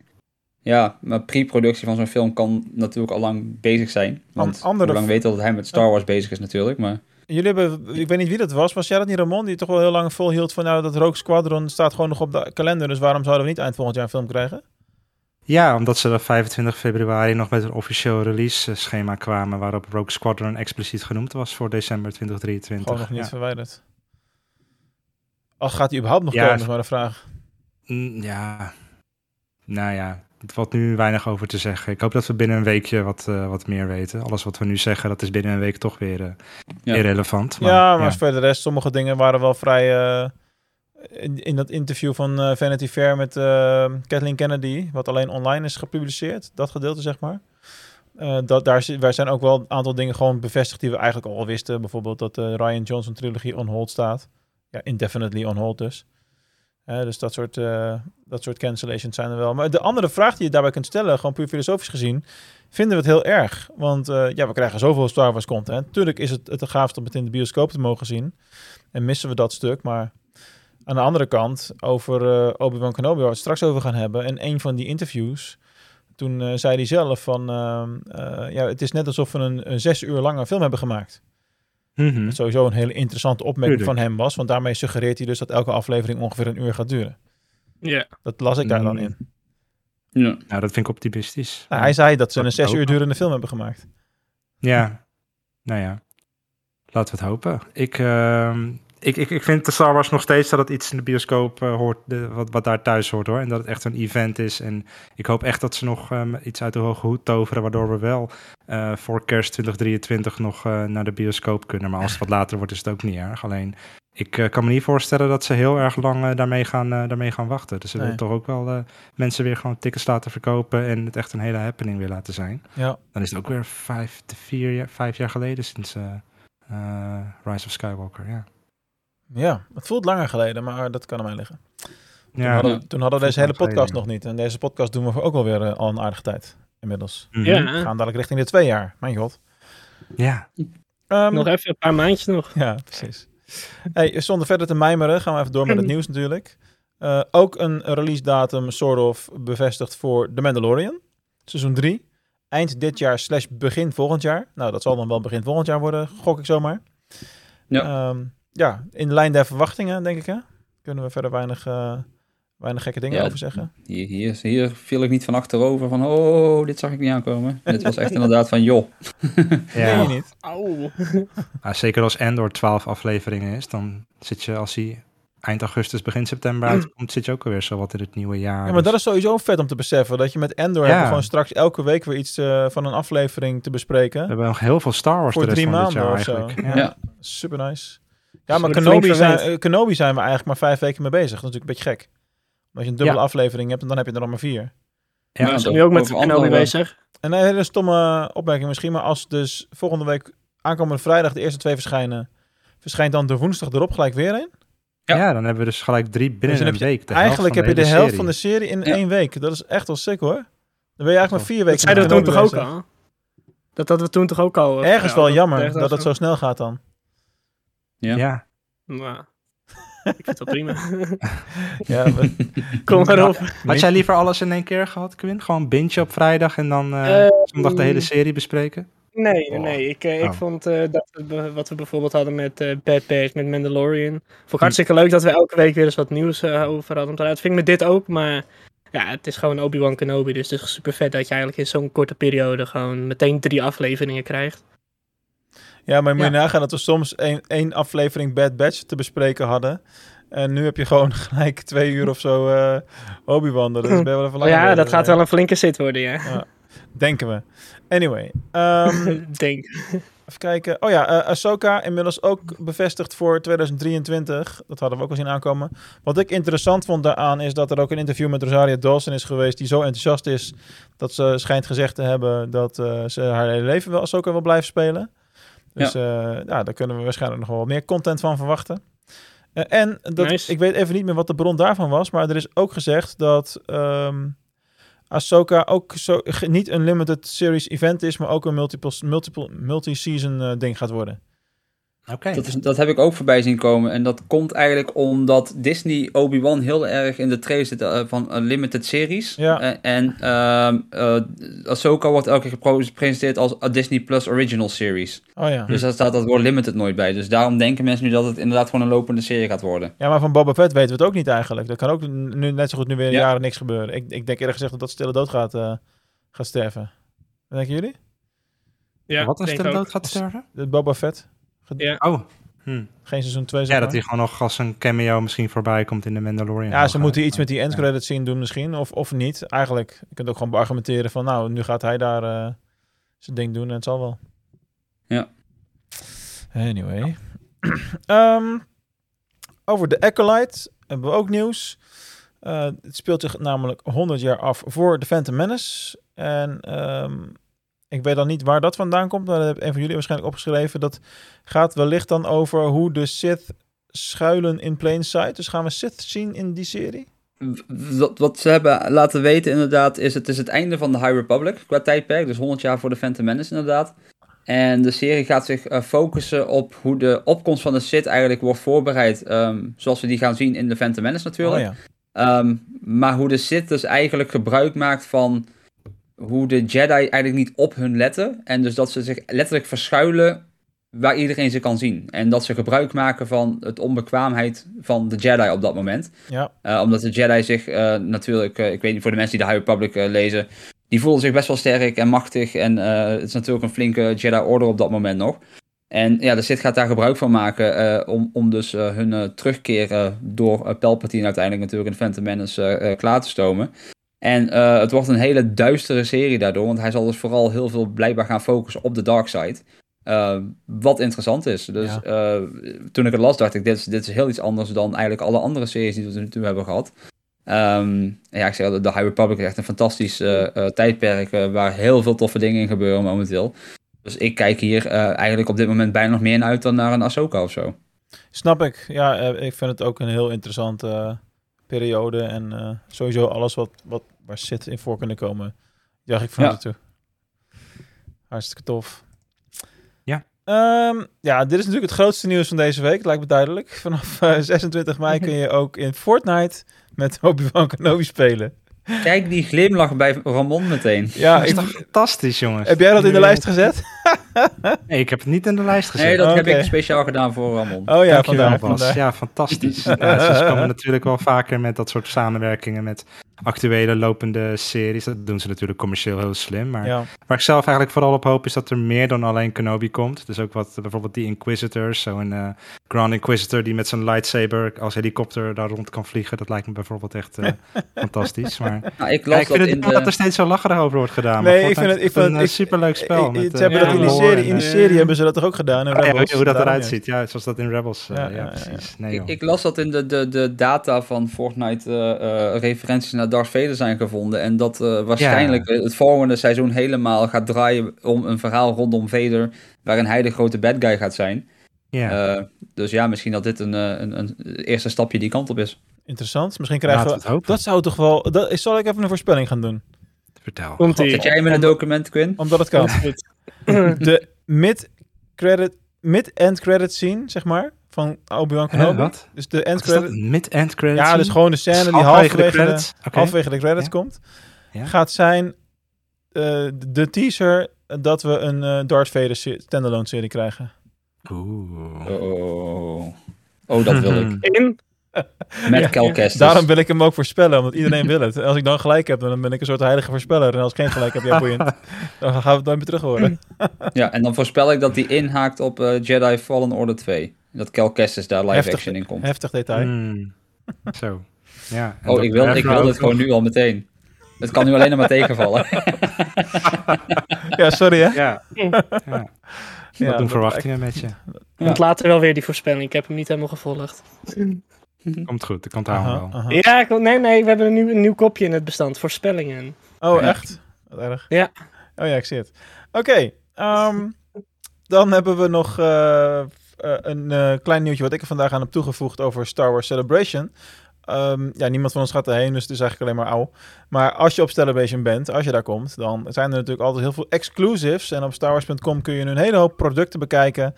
Ja, maar pre-productie van zo'n film kan natuurlijk al lang bezig zijn. Want andere hoe lang weet dat hij met Star Wars bezig is natuurlijk, maar... Jullie hebben, ik weet niet wie dat was, was jij dat niet Ramon? Die toch wel heel lang volhield van nou dat Rogue Squadron staat gewoon nog op de kalender. Dus waarom zouden we niet eind volgend jaar een film krijgen? Ja, omdat ze op 25 februari nog met een officieel release schema kwamen waarop Rogue Squadron expliciet genoemd was voor december 2023. Gewoon nog niet Ja. verwijderd. Al gaat hij überhaupt nog Ja, komen, is maar de vraag. Mm, Ja, nou ja, het valt nu weinig over te zeggen. Ik hoop dat we binnen een weekje wat, eh, wat meer weten. Alles wat we nu zeggen, dat is binnen een week toch weer eh, Ja. irrelevant. ja, maar voor de rest, sommige dingen waren wel vrij... eh, in, in dat interview van Vanity Fair met eh, Kathleen Kennedy, wat alleen online is gepubliceerd, dat gedeelte zeg maar. Eh, dat, daar, wij zijn ook wel een aantal dingen gewoon bevestigd die we eigenlijk al wisten. Bijvoorbeeld dat de Ryan Johnson trilogie on hold staat. Ja, indefinitely on hold dus. Dus dat soort, eh, dat soort cancellations zijn er wel. Maar de andere vraag die je daarbij kunt stellen, gewoon puur filosofisch gezien, vinden we het heel erg. Want eh, ja, we krijgen zoveel Star Wars content. Tuurlijk is het het gaafst om het in de bioscoop te mogen zien. En missen we dat stuk. Maar aan de andere kant, over eh, Obi-Wan Kenobi, waar we het straks over gaan hebben. En een van die interviews, toen zei hij zelf van... ehm, eh, ja, het is net alsof we een, een zes uur lange film hebben gemaakt. Mhm. Wat sowieso een hele interessante opmerking Tuurlijk. van hem was. Want daarmee suggereert hij dus dat elke aflevering ongeveer een uur gaat duren. Ja. Dat las ik daar dan Mm. in. Ja. Nou, dat vind ik optimistisch. Nou, hij zei dat ze een zes uur durende film hebben gemaakt. Ja, nou ja. Laten we het hopen. Ik, ehm, ik, ik, ik vind de Star Wars nog steeds dat het iets in de bioscoop eh, hoort, de, wat, wat daar thuis hoort hoor. En dat het echt een event is. En ik hoop echt dat ze nog ehm, iets uit de hoge hoed toveren, waardoor we wel eh, voor kerst 2023 nog eh, naar de bioscoop kunnen. Maar als het wat later wordt, is het ook niet erg. Alleen, ik kan me niet voorstellen dat ze heel erg lang daarmee, gaan, daarmee gaan wachten. Dus ze Nee. willen toch ook wel mensen weer gewoon tickets laten verkopen en het echt een hele happening weer laten zijn. Ja, Dan is het ook weer vijf, vier, jaar- vijf jaar geleden sinds Rise of Skywalker. Ja, ja, het voelt langer geleden, maar dat kan aan mij liggen. Toen ja. hadden, we- toen hadden we deze hele podcast nog niet. En deze podcast doen we voor ook alweer eh, al een aardige tijd inmiddels. Mhm. Ja. We gaan dadelijk richting de twee jaar. Mijn god. ja. Nog Ehm, even een paar maandjes nog. Ja, precies. Hey, zonder verder te mijmeren gaan we even door met het nieuws natuurlijk. Eh, ook een release datum soort of bevestigd voor The Mandalorian. Seizoen 3. Eind dit jaar slash begin volgend jaar. Nou, dat zal dan wel begin volgend jaar worden, gok ik zomaar. Ja. Ehm, ja, in de lijn der verwachtingen, denk ik hè. Kunnen we verder weinig, eh, weinig gekke dingen Ja. over zeggen. Hier, hier, hier viel ik niet van achterover van, oh, dit zag ik niet aankomen. Dit was echt inderdaad van, joh. Nee, ja. niet. Auw. Ah, zeker als Endor 12 afleveringen is, dan zit je als hij eind augustus, begin september uitkomt, zit je ook alweer zo wat in het nieuwe jaar. Ja, maar dat Dus- is sowieso vet om te beseffen. Dat je met Endor Ja. gewoon straks elke week weer iets eh, van een aflevering te bespreken. We hebben nog heel veel Star Wars Voor de rest drie van dit maanden jaar of zo. eigenlijk. Ja. Ja. Super nice. Ja, maar wordt Kenobi zijn, eh, Kenobi zijn we eigenlijk maar vijf weken mee bezig. Dat is natuurlijk een beetje gek. Als je een dubbele Ja. aflevering hebt, en dan heb je er nog maar vier. Ja, Ja, Is dat- nu ook met Kenobi bezig? En een hele stomme opmerking misschien, maar als dus volgende week, aankomende vrijdag, de eerste twee verschijnen, verschijnt dan de woensdag erop gelijk weer een. Ja. Ja, dan hebben we dus gelijk drie binnen Dus dan een heb je- week. de helft Eigenlijk van heb je de helft serie. van de serie in Ja. één week. Dat is echt wel sick hoor. Dan ben je eigenlijk maar vier Dat weken zeiden we met toen toch ook al? Dat hadden we toen toch ook al? eh. Ergens ja, wel jammer dat het zo snel gaat dan. Ja. Ja, Nou, ik vind het wel prima. Ja, we- Kom maar op. Had jij liever alles in één keer gehad, Quinn? Gewoon binge op vrijdag en dan eh, Eh, zondag de hele serie bespreken? Nee, nee, Oh. nee. Ik, eh, ik Oh. vond eh, dat we, wat we bijvoorbeeld hadden met eh Bad Batch, met Mandalorian. Vond ik hartstikke leuk dat we elke week weer eens wat nieuws eh, over hadden. Dat vind ik met dit ook, maar ja, het is gewoon Obi-Wan Kenobi. Dus het is super vet dat je eigenlijk in zo'n korte periode gewoon meteen drie afleveringen krijgt. Ja, maar moet je Ja. nagaan dat we soms één, één aflevering Bad Batch te bespreken hadden. En nu heb je gewoon gelijk twee uur of zo eh Obi-Wan. Dat is wel even Oh lang ja, dat gaat wel een flinke zit worden, ja. Ja. Denken we. Anyway. ehm, Denk. even kijken. Oh ja, eh Ahsoka inmiddels ook bevestigd voor 2023. Dat hadden we ook al zien aankomen. Wat ik interessant vond daaraan is dat er ook een interview met Rosario Dawson is geweest. Die zo enthousiast is dat ze schijnt gezegd te hebben dat eh, ze haar hele leven wel Ahsoka wil blijven spelen. Dus ja. ja, daar kunnen we waarschijnlijk nog wel meer content van verwachten. Eh, en dat, Nice. ik weet even niet meer wat de bron daarvan was, maar er is ook gezegd dat ehm Ahsoka ook zo, niet een limited series event is, maar ook een multiple, multiple, multi-season eh, ding gaat worden. Oké. Dat, is, dat heb ik ook voorbij zien komen. En dat komt eigenlijk omdat Disney Obi-Wan heel erg in de trailer zit eh, van een limited series. Ja. Eh, en ehm eh, Ahsoka wordt elke keer gepresenteerd als Disney Plus Original Series. Oh ja. Dus daar staat dat woord limited nooit bij. Dus daarom denken mensen nu dat het inderdaad gewoon een lopende serie gaat worden. Ja, maar van Boba Fett weten we het ook niet eigenlijk. Dat kan ook nu net zo goed nu weer een Ja. jaren niks gebeuren. Ik, ik denk eerlijk gezegd dat dat stille dood gaat, eh, gaat sterven. Wat denken jullie? Ja, Wat als ook. dood gaat sterven? De Boba Fett? Ja. Oh. Hm. Geen seizoen 2 zeg Ja, maar. dat hij gewoon nog als een cameo misschien voorbij komt in de Mandalorian. Ja, ze moeten eh, iets met die ja. endcredits zien doen misschien, of, of niet. Eigenlijk, je kunt ook gewoon beargumenteren van, nou, nu gaat hij daar eh, zijn ding doen en het zal wel. Ja. Anyway. Ehm, over de Acolyte hebben we ook nieuws. Eh, het speelt zich namelijk 100 jaar af voor de Phantom Menace. En ehm, ik weet dan niet waar dat vandaan komt, maar dat heeft een van jullie waarschijnlijk opgeschreven. Dat gaat wellicht dan over hoe de Sith schuilen in plain sight. Dus gaan we Sith zien in die serie? Wat, wat ze hebben laten weten inderdaad is het is het einde van de High Republic qua tijdperk. Dus 100 jaar voor de Phantom Menace inderdaad. En de serie gaat zich eh, focussen op hoe de opkomst van de Sith eigenlijk wordt voorbereid. ehm, zoals we die gaan zien in de Phantom Menace natuurlijk. Oh ja. Ehm, maar hoe de Sith dus eigenlijk gebruik maakt van hoe de Jedi eigenlijk niet op hun letten. En dus dat ze zich letterlijk verschuilen waar iedereen ze kan zien. En dat ze gebruik maken van het onbekwaamheid van de Jedi op dat moment. Ja. Eh, omdat de Jedi zich eh, natuurlijk, eh, ik weet niet voor de mensen die de High Republic lezen, die voelen zich best wel sterk en machtig. En het is natuurlijk een flinke Jedi Order op dat moment nog. En ja, de Sith gaat daar gebruik van maken om, om dus hun terugkeer door Palpatine uiteindelijk natuurlijk in Phantom Menace klaar te stomen. En eh, het wordt een hele duistere serie daardoor, want hij zal dus vooral heel veel blijkbaar gaan focussen op de dark side. Eh, wat interessant is. Dus Ja. eh, toen ik het las, dacht ik, dit is, dit is heel iets anders dan eigenlijk alle andere series die we tot nu toe hebben gehad. En ja, ik zeg al, de High Republic is echt een fantastisch tijdperk waar heel veel toffe dingen in gebeuren momenteel. Dus ik kijk hier eigenlijk op dit moment bijna nog meer naar uit dan naar een Ahsoka of zo. Snap ik. Ja, ik vind het ook een heel interessante periode. En eh, sowieso alles wat, wat waar zit in voor kunnen komen. Juich ik van Ja. toe. Hartstikke tof. Ja. Ehm, ja, dit is natuurlijk het grootste nieuws van deze week, lijkt me duidelijk. Vanaf eh, 26 mei kun je ook in Fortnite met Obi-Wan Kenobi spelen. Kijk die glimlach bij Ramon meteen. Ja, Dat is ik, toch fantastisch, jongens. heb jij dat in de lijst gezet? Nee, ik heb het niet in de lijst gezet. Nee, dat heb ik speciaal gedaan voor Ramon. Oh ja, vandaar. Ja, fantastisch. ja, ze komen natuurlijk wel vaker met dat soort samenwerkingen met actuele lopende series. Dat doen ze natuurlijk commercieel heel slim. Maar Ja. waar ik zelf eigenlijk vooral op hoop is dat er meer dan alleen Kenobi komt. Dus ook wat bijvoorbeeld die Inquisitors, zo'n eh Grand Inquisitor die met zijn lightsaber als helikopter daar rond kan vliegen. Dat lijkt me bijvoorbeeld echt eh, fantastisch. Maar Nou, ik ja, las ik vind dat het in jammer dat de... er steeds zo lacherig over wordt gedaan. Nee, maar ik vind het- ik vind een superleuk spel. Eh, met, ze eh, hebben ja, dat in die lore serie, en, in die eh, serie hebben ze dat toch ook gedaan in Oh ja, Rebels? hoe dat eruit ziet. Ja, zoals dat in Rebels. eh, Ja, ja, ja, ja, precies. Nee, Ik, joh. ik las dat in de, de, de data van Fortnite eh, eh, referenties naar Darth Vader zijn gevonden. En dat eh, waarschijnlijk eh, het volgende seizoen helemaal gaat draaien om een verhaal rondom Vader. Waarin hij de grote bad guy gaat zijn. ja. Eh, dus ja, misschien dat dit een, eh, een, een eerste stapje die kant op is. Interessant. Misschien krijgen we... we het hopen. Dat zou toch wel... Dat, zal ik even een voorspelling gaan doen? Vertel. Komt Zet jij in een document, Quinn? Omdat het kan. De mid-credit, mid-end credit scene, zeg maar, van Obi-Wan Hè, Kenobi. wat? Dus de end credit. Mid-end credit Ja, scene? dus gewoon de scène die Halverwege de credits? Halverwege de credits Ja. komt. Ja. Gaat zijn eh, de teaser dat we een eh, Darth Vader standalone serie krijgen. Oeh. Oh, oh dat wil ik. In? Met Kestis. Daarom wil ik hem ook voorspellen, omdat iedereen wil het. Als ik dan gelijk heb, dan ben ik een soort heilige voorspeller. En als ik geen gelijk heb, ja, boeiend. Dan gaan we het nooit meer terug horen. Ja, en dan voorspel ik dat die inhaakt op eh, Jedi Fallen Order 2. Dat Cal Kestis daar live Heftig, action in komt. heftig detail. Hmm. Zo. Ja. en Oh, dat ik wil, ik wil dit gewoon nog- nu al meteen. Het kan nu alleen nog maar tegenvallen. Ja, sorry hè. Ja. ja. Ja, Wat doen verwachtingen met je? Want later wel weer die voorspelling. Ik heb hem niet helemaal gevolgd. Komt goed, ik onthoud hem wel. aha. Ja, ik, nee, nee, we hebben een nieuw, een nieuw kopje in het bestand. Voorspellingen. Oh, echt? Wat erg. Ja. Oh ja, ik zie het. Oké, ehm, dan hebben we nog eh, eh, een eh, klein nieuwtje wat ik er vandaag aan heb toegevoegd over Star Wars Celebration. Ehm, ja, niemand van ons gaat erheen, dus het is eigenlijk alleen maar ouw. Maar als je op Celebration bent, als je daar komt, dan zijn er natuurlijk altijd heel veel exclusives. En op starwars.com kun je een hele hoop producten bekijken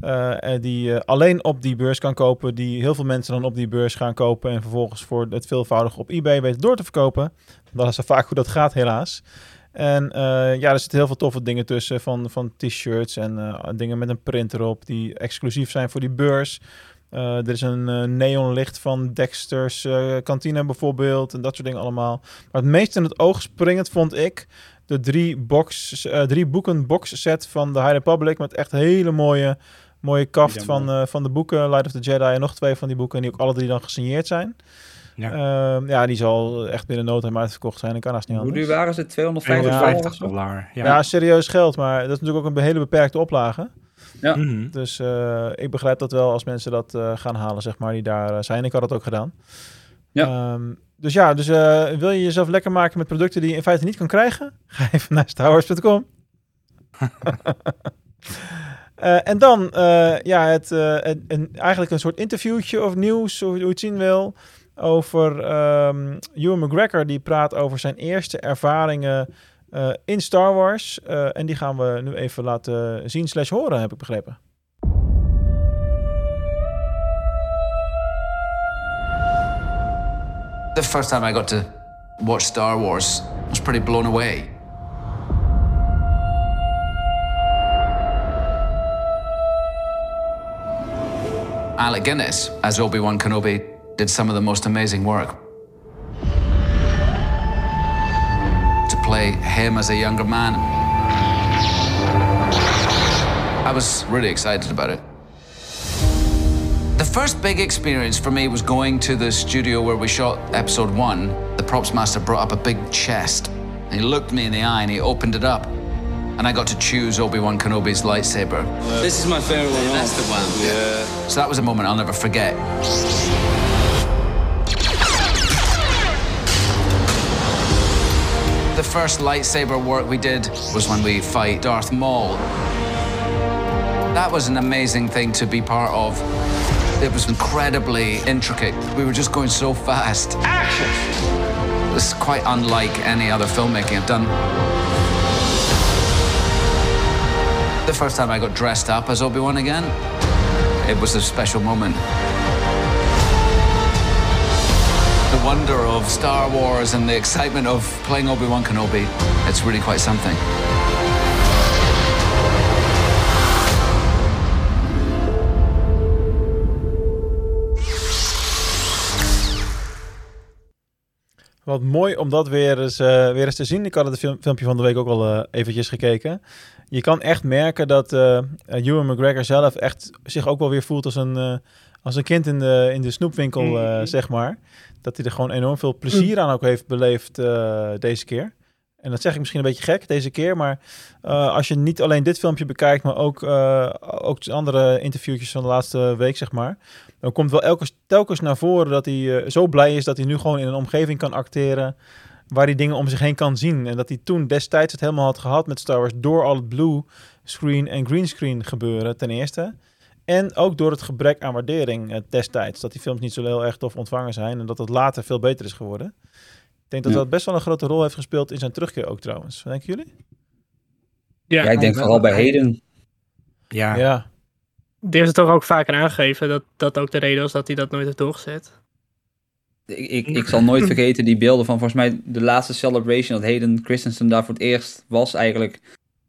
eh, die je alleen op die beurs kan kopen. Die heel veel mensen dan op die beurs gaan kopen en vervolgens voor het veelvoudige op eBay weten door te verkopen. Dat is vaak hoe dat gaat, helaas. En eh, ja, er zitten heel veel toffe dingen tussen. Van, van t-shirts en eh, dingen met een print erop. Die exclusief zijn voor die beurs. Eh, er is een neonlicht van Dexter's kantine bijvoorbeeld. En dat soort dingen allemaal. Maar het meest in het oog springend vond ik de drie, box, drie boeken box set van de High Republic. Met echt hele mooie, mooie kaft van, van de boeken. Light of the Jedi en nog twee van die boeken. Die ook alle drie dan gesigneerd zijn. Ja. Ja, ja die zal echt binnen no time uitverkocht zijn. Ik kan haast niet Hoe anders. duur waren ze? 250 dollar of 250 zo? dollar. Ja. Ja. serieus geld, maar dat is natuurlijk ook een hele beperkte oplage. Ja. Mhm. Dus eh, ik begrijp dat wel als mensen dat eh, gaan halen, zeg maar, die daar eh, zijn. Ik had dat ook gedaan. Ja. Ehm, dus ja, dus eh, wil je jezelf lekker maken met producten die je in feite niet kan krijgen? Ga even naar starwars.com. Eh, en dan, eh, ja, het, eh, een, een- eigenlijk een soort interviewtje of nieuws, hoe je het zien wil, over Ewan McGregor. Die praat over zijn eerste ervaringen eh, in Star Wars. Eh, en die gaan we nu even laten zien slash horen, heb ik begrepen. The first time I got to watch Star Wars, I was pretty blown away. Alec Guinness, as Obi Wan Kenobi, did some of the most amazing work. To play him as a younger man, I was really excited about it. The first big experience for me was going to the studio where we shot episode one. The props master brought up a big chest. And he looked me in the eye and he opened it up. And I got to choose Obi Wan Kenobi's lightsaber. This is my favorite one. That's the one. Yeah. So that was a moment I'll never forget. First lightsaber work we did was when we fight Darth Maul. That was an amazing thing to be part of. It was incredibly intricate. We were just going so fast. Action! It's quite unlike any other filmmaking I've done. The first time I got dressed up as Obi Wan again, it was a special moment. The wonder of Star Wars and the excitement of playing Obi Wan Kenobi, it's really quite something. Wat mooi om dat weer eens, eh, weer eens te zien. Ik had het film, filmpje van de week ook al eh, eventjes gekeken. Je kan echt merken dat eh Ewan McGregor zelf echt zich ook wel weer voelt als een, eh, als een kind in de, in de snoepwinkel, eh, zeg maar. Dat hij er gewoon enorm veel plezier aan ook heeft beleefd eh, deze keer. En dat zeg ik misschien een beetje gek deze keer, maar eh, als je niet alleen dit filmpje bekijkt, maar ook, eh, ook de andere interviewtjes van de laatste week, zeg maar, dan komt wel elke, telkens naar voren dat hij zo blij is dat hij nu gewoon in een omgeving kan acteren waar hij dingen om zich heen kan zien. En dat hij toen destijds het helemaal had gehad met Star Wars door al het blue screen en green screen gebeuren ten eerste. En ook door het gebrek aan waardering eh, destijds. Dat die films niet zo heel erg tof ontvangen zijn en dat het later veel beter is geworden. Ik denk dat Ja. dat best wel een grote rol heeft gespeeld in zijn terugkeer ook trouwens. Wat denken jullie? Ja, Ja, ik denk vooral bij Heden. Ja, Ja. die heeft het toch ook vaker aangegeven dat dat ook de reden was dat hij dat nooit heeft doorgezet. Ik, ik, ik zal nooit vergeten die beelden van volgens mij de laatste celebration dat Hayden Christensen daar voor het eerst was eigenlijk.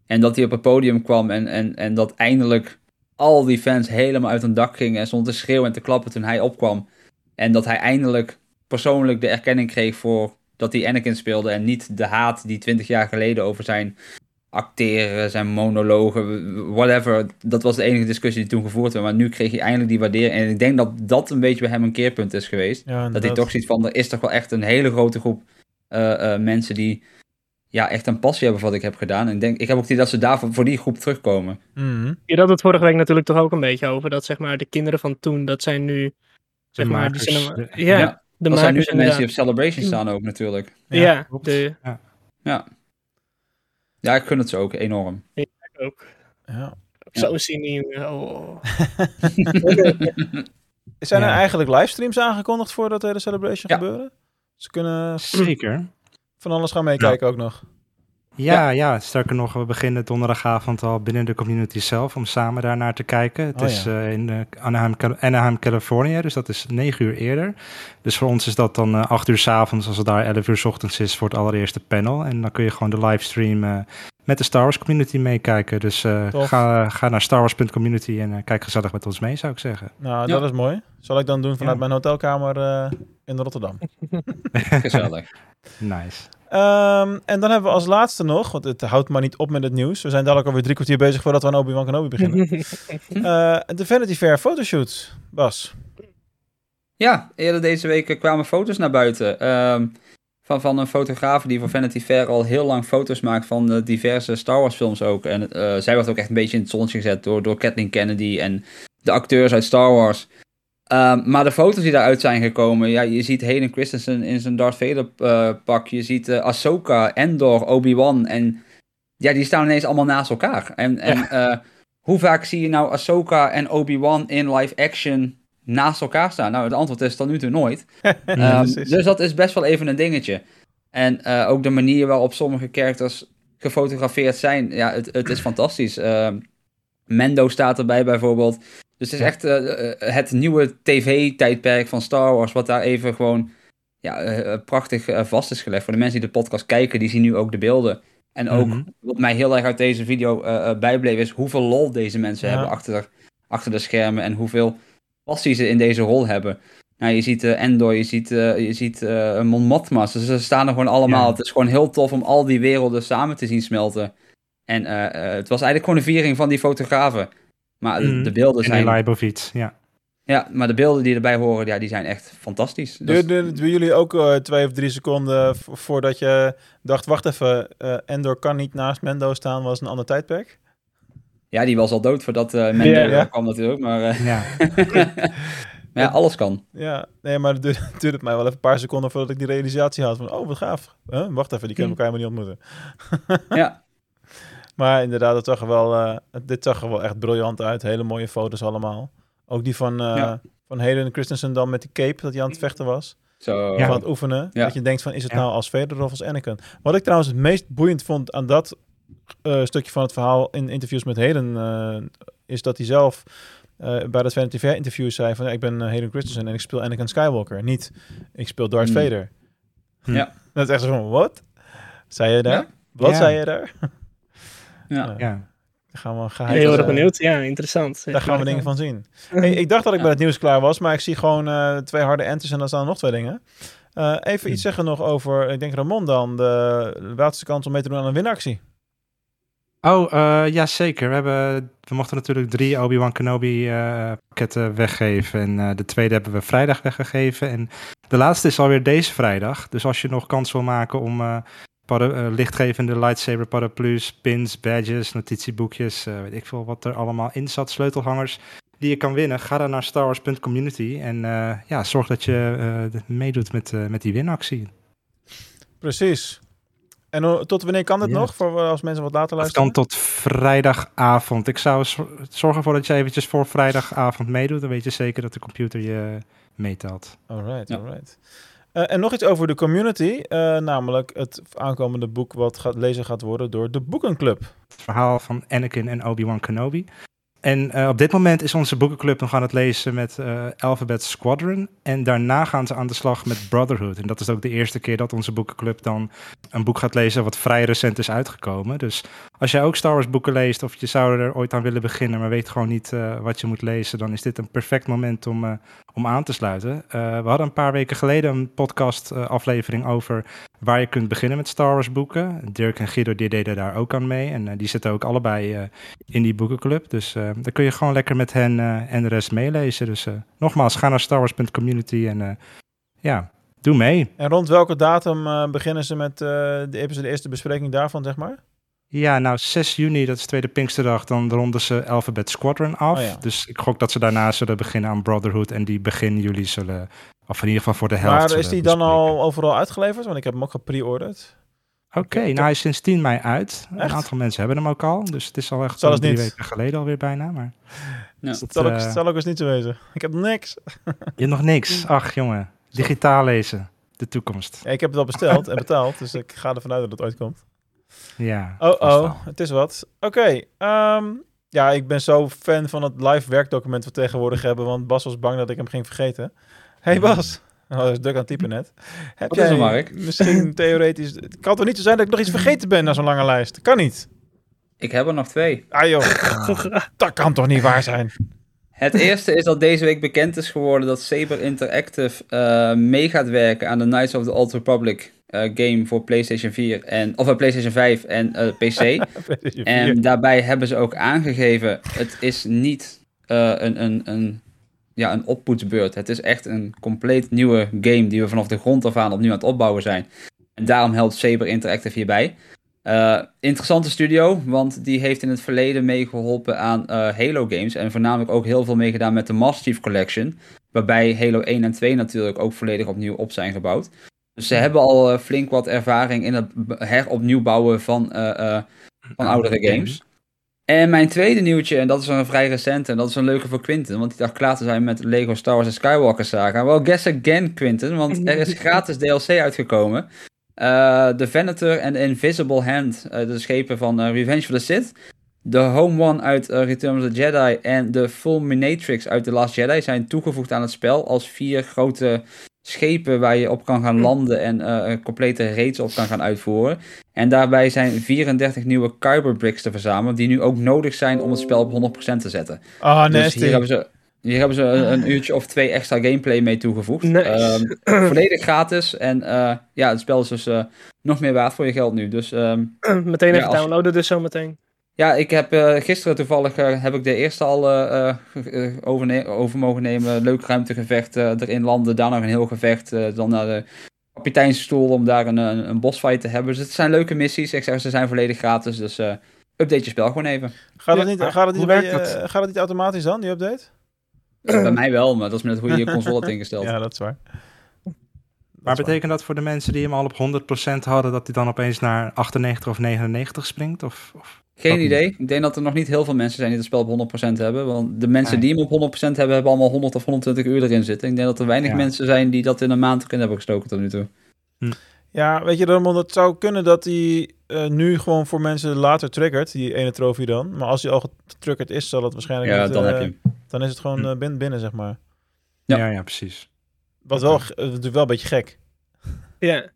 En dat hij op het podium kwam en, en, en dat eindelijk al die fans helemaal uit hun dak gingen en stonden te schreeuwen en te klappen toen hij opkwam. En dat hij eindelijk persoonlijk de erkenning kreeg voor dat hij Anakin speelde en niet de haat die 20 jaar geleden over zijn acteren, zijn monologen, whatever. Dat was de enige discussie die toen gevoerd werd. Maar nu kreeg hij eindelijk die waardering. En ik denk dat dat een beetje bij hem een keerpunt is geweest. dat hij toch ziet van, er is toch wel echt een hele grote groep uh, uh, mensen die ja, echt een passie hebben voor wat ik heb gedaan. En ik, denk, ik heb ook die dat ze daar voor, die groep terugkomen. Mm Je had het vorige week natuurlijk toch ook een beetje over. Dat zeg maar de kinderen van toen, dat zijn nu... Zeg de maar, die zijn, de, ja, ja, de dat zijn nu de mensen die op Celebration staan ook natuurlijk. Ja, ja de... ja. ja. Ja, ik gun het ze ook enorm. Ja, ik ook. Ja. Zo zien die. Oh. Zijn er eigenlijk livestreams aangekondigd voordat de hele celebration gebeuren? Ze kunnen zeker van alles gaan meekijken ook nog. Ja, ja, sterker nog, we beginnen donderdagavond al binnen de community zelf om samen daar naar te kijken. Het Oh, is ja. eh, in eh, Anaheim, Cal- Anaheim, Californië, dus dat is negen uur eerder. Dus voor ons is dat dan eh, acht uur s avonds, als het daar 11 uur s ochtends is voor het allereerste panel. En dan kun je gewoon de livestream eh, met de Star Wars community meekijken. Dus eh, ga, ga naar starwars.community en kijk gezellig met ons mee, zou ik zeggen. Nou, Ja. dat is mooi. Zal ik dan doen vanuit Ja. mijn hotelkamer eh, in Rotterdam. Gezellig. Nice. Ehm, en dan hebben we als laatste nog, want het houdt maar niet op met het nieuws. We zijn dadelijk alweer drie kwartier bezig voordat we aan Obi-Wan Kenobi beginnen. Eh, de Vanity Fair fotoshoot, Bas. Ja, eerder deze week kwamen foto's naar buiten. ehm, van, van een fotograaf die voor Vanity Fair al heel lang foto's maakt van diverse Star Wars films ook. En eh, zij werd ook echt een beetje in het zonnetje gezet door, door Kathleen Kennedy en de acteurs uit Star Wars. Ehm, maar de foto's die daaruit zijn gekomen, ja, je ziet Hayden Christensen in zijn Darth Vader eh, pak. Je ziet eh, Ahsoka, Endor, Obi-Wan en ja, die staan ineens allemaal naast elkaar. En, en eh, hoe vaak zie je nou Ahsoka en Obi-Wan in live action naast elkaar staan? Nou, het antwoord is tot nu toe nooit. Ehm, dus dat is best wel even een dingetje. En ook de manier waarop sommige characters gefotografeerd zijn, ja, het, het is fantastisch. Ehm, Mendo staat erbij bijvoorbeeld. Dus het is echt eh, eh, het nieuwe tv-tijdperk van Star Wars, wat daar even gewoon ja, eh, prachtig vast is gelegd. Voor de mensen die de podcast kijken, die zien nu ook de beelden. En ook, Mhm. wat mij heel erg uit deze video bijbleef, is hoeveel lol deze mensen Ja. hebben achter, achter de schermen en hoeveel passie ze in deze rol hebben. Nou, je ziet eh, Endor, je ziet, eh, je ziet eh Mon Mothma. Ze, ze staan er gewoon allemaal. Ja. Het is gewoon heel tof om al die werelden samen te zien smelten. En het was eigenlijk gewoon een viering van die fotografen. Maar de, Mhm. de beelden En zijn... Leibovitz, ja. Ja, maar de beelden die erbij horen, ja, die zijn echt fantastisch. Dus- bij jullie ook eh, twee of drie seconden vo- voordat je dacht, wacht even, eh, Endor kan niet naast Mendo staan, was een ander tijdperk? ja, die was al dood voordat eh Mendo Ja. er kwam natuurlijk. Maar, eh, ja. maar ja, alles kan. Ja, nee, maar het duurde, het mij wel even een paar seconden voordat ik die realisatie had van, oh, wat gaaf. Huh? Wacht even, die kunnen elkaar helemaal niet ontmoeten. Ja, Maar inderdaad, het zag er wel, eh, dit zag er wel echt briljant uit. Hele mooie foto's allemaal. Ook die van, eh Ja. van Hayden Christensen dan met die cape dat hij aan het vechten was. zo. Of aan het oefenen. Ja. Dat je denkt van, is het Ja. nou als Vader of als Anakin? Wat ik trouwens het meest boeiend vond aan dat eh, stukje van het verhaal in interviews met Hayden... eh, is dat hij zelf eh, bij dat Vanity Fair interview zei van... Ja, ik ben Hayden Christensen en ik speel Anakin Skywalker. Niet, ik speel Darth Hmm. Vader. Hm. Ja. Dat is echt zo van, wat? Zei je daar? Ja. Wat Ja. zei je daar? Ja. ja. Daar gaan we, geheim, heel erg eh, benieuwd. Ja, interessant. Daar gaan we dingen van zien. Hey, ik dacht dat ik bij het nieuws klaar was, maar ik zie gewoon eh, twee harde enters en dan staan er nog twee dingen. Eh, even iets zeggen nog over, ik denk Ramon dan, de laatste kans om mee te doen aan een winactie. Oh, eh, ja zeker. We, hebben, we mochten natuurlijk drie Obi-Wan Kenobi eh, pakketten weggeven. En eh, de tweede hebben we vrijdag weggegeven. En de laatste is alweer deze vrijdag. Dus als je nog kans wil maken om eh, para- eh, lichtgevende lightsaber paraplu's, pins, badges, notitieboekjes, eh, weet ik veel wat er allemaal in zat, sleutelhangers, die je kan winnen, ga dan naar starwars.community en eh, ja, zorg dat je eh, meedoet met, eh, met die winactie. Precies. En tot wanneer kan dit Ja. nog, voor als mensen wat later luisteren? kan tot vrijdagavond. Ik zou zor- zorgen ervoor dat je eventjes voor vrijdagavond meedoet. Dan weet je zeker dat de computer je meetelt. Alright, Ja. Eh, en nog iets over de community, eh, namelijk het aankomende boek wat gaat, lezen gaat worden door de Boekenclub. Het verhaal van Anakin en Obi-Wan Kenobi. En eh, op dit moment is onze boekenclub nog aan het lezen met Alphabet Squadron. En daarna gaan ze aan de slag met Brotherhood. En dat is ook de eerste keer dat onze boekenclub dan een boek gaat lezen wat vrij recent is uitgekomen. Dus als jij ook Star Wars boeken leest of je zou er ooit aan willen beginnen, maar weet gewoon niet uh, wat je moet lezen, dan is dit een perfect moment om, uh, om aan te sluiten. Uh, we hadden een paar weken geleden een podcast aflevering over waar je kunt beginnen met Star Wars boeken. Dirk en Guido deden daar ook aan mee en die zitten ook allebei in die boekenclub. Dus dan kun je gewoon lekker met hen en de rest meelezen. Dus nogmaals, ga naar starwars.community en ja, doe mee. En rond welke datum beginnen ze met de, de eerste bespreking daarvan, zeg maar? Ja, nou 6 juni, dat is tweede Pinksterdag, dan ronden ze Alphabet Squadron af. Oh, ja. Dus ik gok dat ze daarna zullen beginnen aan Brotherhood en die begin juli zullen, of in ieder geval voor de helft. Maar is die dan al overal uitgeleverd? Want ik heb hem ook gepreorderd. Oké, okay, nou hij is sinds 10 mei uit. Een aantal mensen hebben hem ook al, dus het is al echt zal drie weken geleden alweer bijna. Maar ja. het zal, ook, uh, zal ook eens niet zo wezen. Ik heb niks. Je hebt nog niks? Ach jongen, digitaal lezen, de toekomst. Ja, ik heb het al besteld en betaald, dus ik ga ervan uit dat het ooit komt. Ja. Oh, oh, het is wat. Oké. Ehm, ja, ik ben zo fan van het live werkdocument wat we tegenwoordig hebben, want Bas was bang dat ik hem ging vergeten. Hey Bas. Oh, dat is druk aan het typen net. Heb wat jij Mark? misschien theoretisch... Het kan toch niet zo zijn dat ik nog iets vergeten ben na zo'n lange lijst? Kan niet. Ik heb er nog twee. Ah joh, dat kan toch niet waar zijn? Het eerste is dat deze week bekend is geworden dat Saber Interactive uh, mee gaat werken aan de Knights of the Old Republic game voor PlayStation 4 en of uh, PlayStation 5 en uh, PC. en daarbij hebben ze ook aangegeven: het is niet een, een, een, ja, een oppoetsbeurt. Het is echt een compleet nieuwe game die we vanaf de grond af aan opnieuw aan het opbouwen zijn. En daarom helpt Saber Interactive hierbij. interessante studio, want die heeft in het verleden meegeholpen aan Halo games. En voornamelijk ook heel veel meegedaan met de Master Chief Collection. Waarbij Halo 1 en 2 natuurlijk ook volledig opnieuw op zijn gebouwd. Dus ze hebben al uh, flink wat ervaring in het heropnieuw bouwen van, uh, van oudere games. En mijn tweede nieuwtje, en dat is een vrij recent, en dat is een leuke voor Quinten, want die dacht klaar te zijn met Lego Star Wars en Skywalker Saga. Wel, guess again, Quinten, want er is gratis DLC uitgekomen. The Venator en Invisible Hand, de schepen van Revenge of the Sith. De Home One uit Return of the Jedi en de Fulminatrix uit The Last Jedi zijn toegevoegd aan het spel als vier grote schepen waar je op kan gaan hm. landen en uh, complete raids op kan gaan uitvoeren. En daarbij zijn 34 nieuwe Kyber bricks te verzamelen, die nu ook nodig zijn om het spel op 100% te zetten. Ah, oh, dus hier hebben ze, hier hebben ze een, uurtje of twee extra gameplay mee toegevoegd. Nice. Um, volledig gratis. En uh, ja, het spel is dus uh, nog meer waard voor je geld nu. Dus, um, meteen even ja, downloaden dus zometeen. Ja, ik heb uh, gisteren toevallig uh, heb ik de eerste al uh, over, over, mogen nemen. Leuk ruimtegevecht erin landen. Daar nog een heel gevecht. dan naar de kapiteinsstoel om daar een, een, een bossfight te hebben. Dus het zijn leuke missies. Ik zeg, ze zijn volledig gratis. Dus update je spel gewoon even. Gaat het niet, gaat het niet, bij, gaat het niet automatisch dan, die update? bij mij wel, maar dat is met hoe je je console hebt ingesteld. Ja, dat is waar. Maar betekent dat voor de mensen die hem al op 100% hadden, dat hij dan opeens naar 98 of 99 springt? Of, of? Geen idee. Ik denk dat er nog niet heel veel mensen zijn die het spel op 100% hebben. Want de mensen die hem op 100% hebben, hebben allemaal 100 of 120 uur erin zitten. Ik denk dat er weinig mensen zijn die dat in een maand erin hebben gestoken tot nu toe. Hm. Ja, weet je, dan, het zou kunnen dat hij uh, nu gewoon voor mensen later triggert, die ene trofee dan. Maar als hij al getriggerd is, zal het waarschijnlijk ja, niet, dan, uh, heb je dan is het gewoon uh, binnen, binnen, zeg maar. Ja, ja, ja precies. Wat wel, is wel een beetje gek. Ja.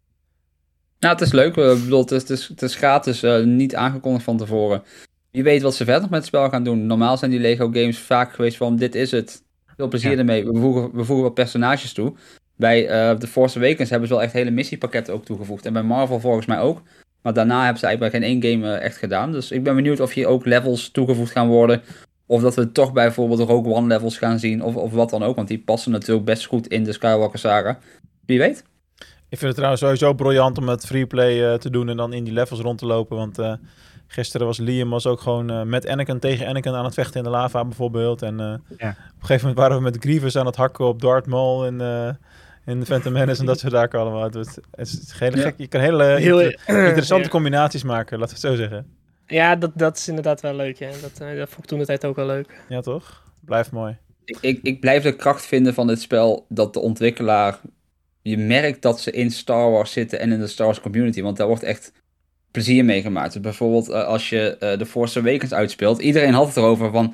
Nou, het is leuk. Ik bedoel, het is, het is, het is gratis, uh, niet aangekondigd van tevoren. Wie weet wat ze verder met het spel gaan doen. Normaal zijn die Lego games vaak geweest van dit is het. Veel plezier ermee. We voegen, we voegen wat personages toe. Bij uh, The Force Awakens hebben ze wel echt hele missiepakketten ook toegevoegd. En bij Marvel volgens mij ook. Maar daarna hebben ze eigenlijk bij geen één game uh, echt gedaan. Dus ik ben benieuwd of hier ook levels toegevoegd gaan worden. Of dat we toch bijvoorbeeld Rogue One levels gaan zien. Of, of wat dan ook. Want die passen natuurlijk best goed in de Skywalker saga. Wie weet. Ik vind het trouwens sowieso briljant om het freeplay uh, te doen en dan in die levels rond te lopen. Want uh, gisteren was Liam was ook gewoon uh, met Anakin tegen Anakin aan het vechten in de lava bijvoorbeeld. En ja. op een gegeven moment waren we met Grievous aan het hakken op Darth Maul en in de Phantom Menace en dat soort zaken allemaal. Het, het, is hele gek. Je kan hele Heel, interessante combinaties maken, laten we het zo zeggen. Ja, dat, dat is inderdaad wel leuk. Ja. Dat, dat vond ik toen de tijd ook wel leuk. Ja, toch? Blijft mooi. Ik, ik, ik blijf de kracht vinden van dit spel dat de ontwikkelaar je merkt dat ze in Star Wars zitten en in de Star Wars community. Want daar wordt echt plezier mee gemaakt. Dus bijvoorbeeld uh, als je uh, The Force Awakens uitspeelt. Iedereen had het erover van...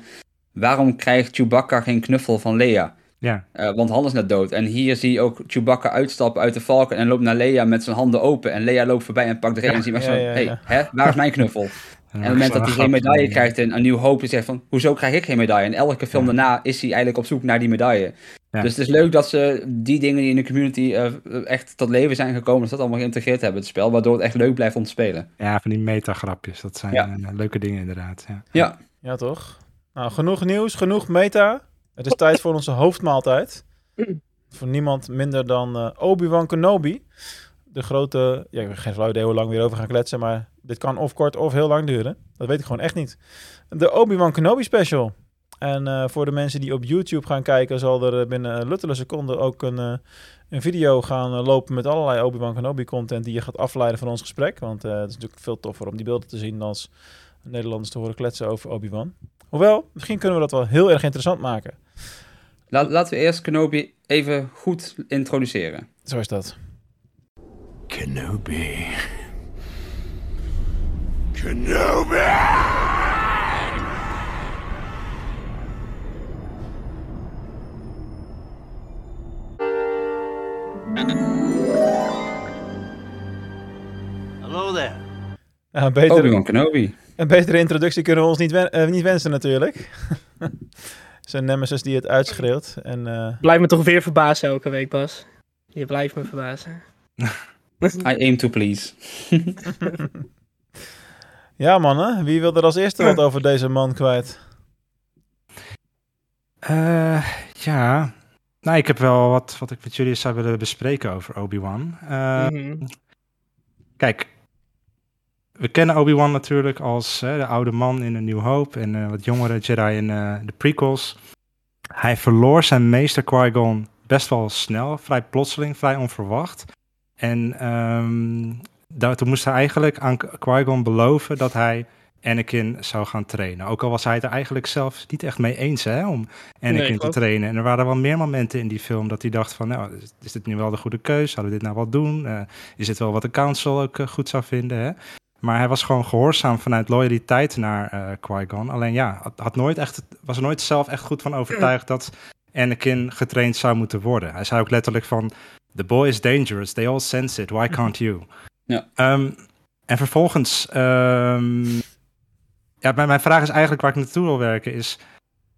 Waarom krijgt Chewbacca geen knuffel van Leia? Ja. Uh, want Han is net dood. En hier zie je ook Chewbacca uitstappen uit de Falcon en loopt naar Leia met zijn handen open. En Leia loopt voorbij en pakt de ja, en ziet maar zo, ja, hey, hè, waar is mijn knuffel? En op het moment dat hij geen medaille krijgt in een nieuw hoop, zegt van, hoezo krijg ik geen medaille? En elke film daarna is hij eigenlijk op zoek naar die medaille. Dus het is leuk dat ze die dingen die in de community uh, echt tot leven zijn gekomen, dat dat allemaal geïntegreerd hebben, het spel, waardoor het echt leuk blijft om te spelen. Ja, van die metagrapjes, dat zijn ja. uh, leuke dingen inderdaad. Ja. ja. Ja, toch? Nou, genoeg nieuws, genoeg meta. Het is tijd voor onze hoofdmaaltijd. voor niemand minder dan uh, Obi-Wan Kenobi. De grote, ja, ik heb geen flauw idee hoe lang we hierover gaan kletsen, maar dit kan of kort of heel lang duren. Dat weet ik gewoon echt niet. De Obi-Wan Kenobi special. En uh, voor de mensen die op YouTube gaan kijken, zal er binnen luttele seconden ook een, uh, een video gaan lopen met allerlei Obi-Wan Kenobi content die je gaat afleiden van ons gesprek. Want uh, het is natuurlijk veel toffer om die beelden te zien als Nederlanders te horen kletsen over Obi-Wan. Hoewel, misschien kunnen we dat wel heel erg interessant maken. La laten we eerst Kenobi even goed introduceren. Zo is dat. Kenobi. Kenobi! Hello there. Ja, beter, Obi-Wan Kenobi. Een betere introductie kunnen we ons niet, wen uh, niet wensen natuurlijk. Zijn nemesis die het uitschreeuwt. En, uh... Blijf me toch weer verbazen elke week, Bas. Je blijft me verbazen. I aim to please. ja, mannen. Wie wil er als eerste wat over deze man kwijt? Uh, ja. Nou, ik heb wel wat, wat ik met jullie zou willen bespreken over Obi-Wan. Uh, mm -hmm. Kijk, we kennen Obi-Wan natuurlijk als hè, de oude man in een Nieuw Hoop en uh, wat jongere Jedi in uh, de prequels. Hij verloor zijn meester Qui-Gon best wel snel, vrij plotseling, vrij onverwacht. En um, daar, toen moest hij eigenlijk aan Qui-Gon beloven dat hij Anakin zou gaan trainen. Ook al was hij het er eigenlijk zelf niet echt mee eens hè, om Anakin nee, te trainen. En er waren wel meer momenten in die film dat hij dacht van... nou, is dit nu wel de goede keus? Zouden we dit nou wel doen? Uh, is dit wel wat de council ook uh, goed zou vinden? Hè? Maar hij was gewoon gehoorzaam vanuit loyaliteit naar uh, Qui-Gon. Alleen ja, had, had, nooit echt, was er nooit zelf echt goed van overtuigd dat Anakin getraind zou moeten worden. Hij zei ook letterlijk van... The boy is dangerous, they all sense it, why can't you? Ja. Um, en vervolgens... Um, ja, mijn, mijn vraag is eigenlijk waar ik naartoe wil werken is...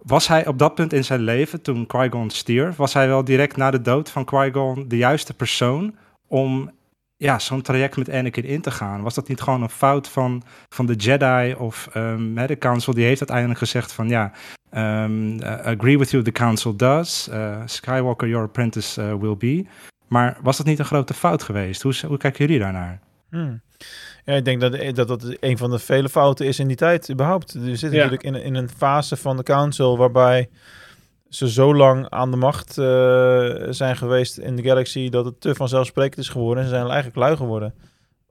Was hij op dat punt in zijn leven, toen Qui-Gon stierf... was hij wel direct na de dood van Qui-Gon de juiste persoon... om ja, zo'n traject met Anakin in te gaan? Was dat niet gewoon een fout van, van de Jedi of um, de Council? Die heeft uiteindelijk gezegd van ja, um, uh, agree with you, the Council does. Uh, Skywalker, your apprentice uh, will be. Maar was dat niet een grote fout geweest? Hoe, hoe kijken jullie daarnaar? Hmm. Ja, ik denk dat, dat dat een van de vele fouten is in die tijd überhaupt. Er zit ja. natuurlijk in, in een fase van de Council waarbij ze zo lang aan de macht uh, zijn geweest in de Galaxy dat het te vanzelfsprekend is geworden. En ze zijn eigenlijk lui geworden.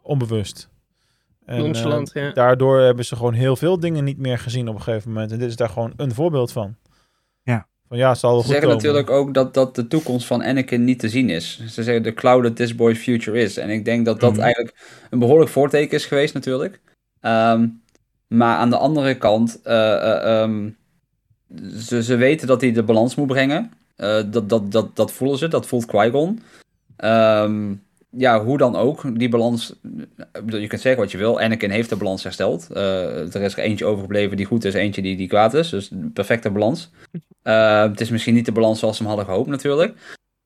Onbewust. En, uh, ja. daardoor hebben ze gewoon heel veel dingen niet meer gezien op een gegeven moment. En dit is daar gewoon een voorbeeld van. Ja. Van ja, het zal wel ze goed zeggen komen. natuurlijk ook dat, dat de toekomst van Anakin niet te zien is. Ze zeggen de cloud that this boy's future is. En ik denk dat dat Mhm. eigenlijk een behoorlijk voorteken is geweest natuurlijk. Um, maar aan de andere kant, uh, uh, um, ze, ze weten dat hij de balans moet brengen. Uh, dat, dat, dat, dat voelen ze, dat voelt Qui-Gon. Um, ja, hoe dan ook, die balans, je kunt zeggen wat je wil. Anakin heeft de balans hersteld. Uh, er is er eentje overgebleven die goed is, eentje die, die kwaad is. Dus perfecte balans. Uh, het is misschien niet de balans zoals ze hem hadden gehoopt natuurlijk.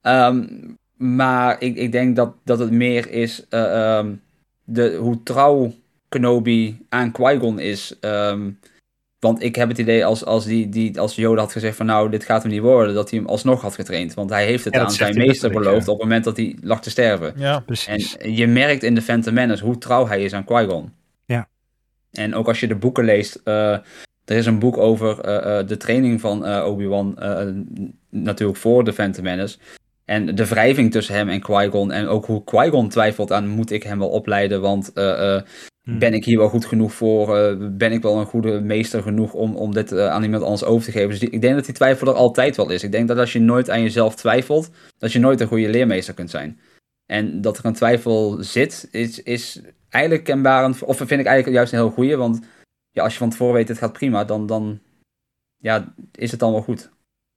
Um, maar ik, ik denk dat, dat het meer is uh, um, de, hoe trouw Kenobi aan Qui-Gon is. Um, want ik heb het idee als, als, die, die, als Yoda had gezegd van nou, dit gaat hem niet worden, dat hij hem alsnog had getraind. Want hij heeft het Ja, aan zijn meester beloofd op het moment dat hij lag te sterven. Ja, Precies. En je merkt in The Phantom Menace hoe trouw hij is aan Qui-Gon. Ja. En ook als je de boeken leest, uh, er is een boek over uh, uh, de training van Obi-Wan, natuurlijk voor The Phantom Menace. En de wrijving tussen hem en Qui-Gon. En ook hoe Qui-Gon twijfelt aan, moet ik hem wel opleiden, want Hmm. ben ik hier wel goed genoeg voor? ben ik wel een goede meester genoeg om, om dit aan iemand anders over te geven? Dus die, ik denk dat die twijfel er altijd wel is. Ik denk dat als je nooit aan jezelf twijfelt, dat je nooit een goede leermeester kunt zijn. En dat er een twijfel zit, is, is eigenlijk kenbaar, of vind ik eigenlijk juist een heel goede. Want ja, als je van tevoren weet, het gaat prima, dan, dan ja, is het dan wel goed.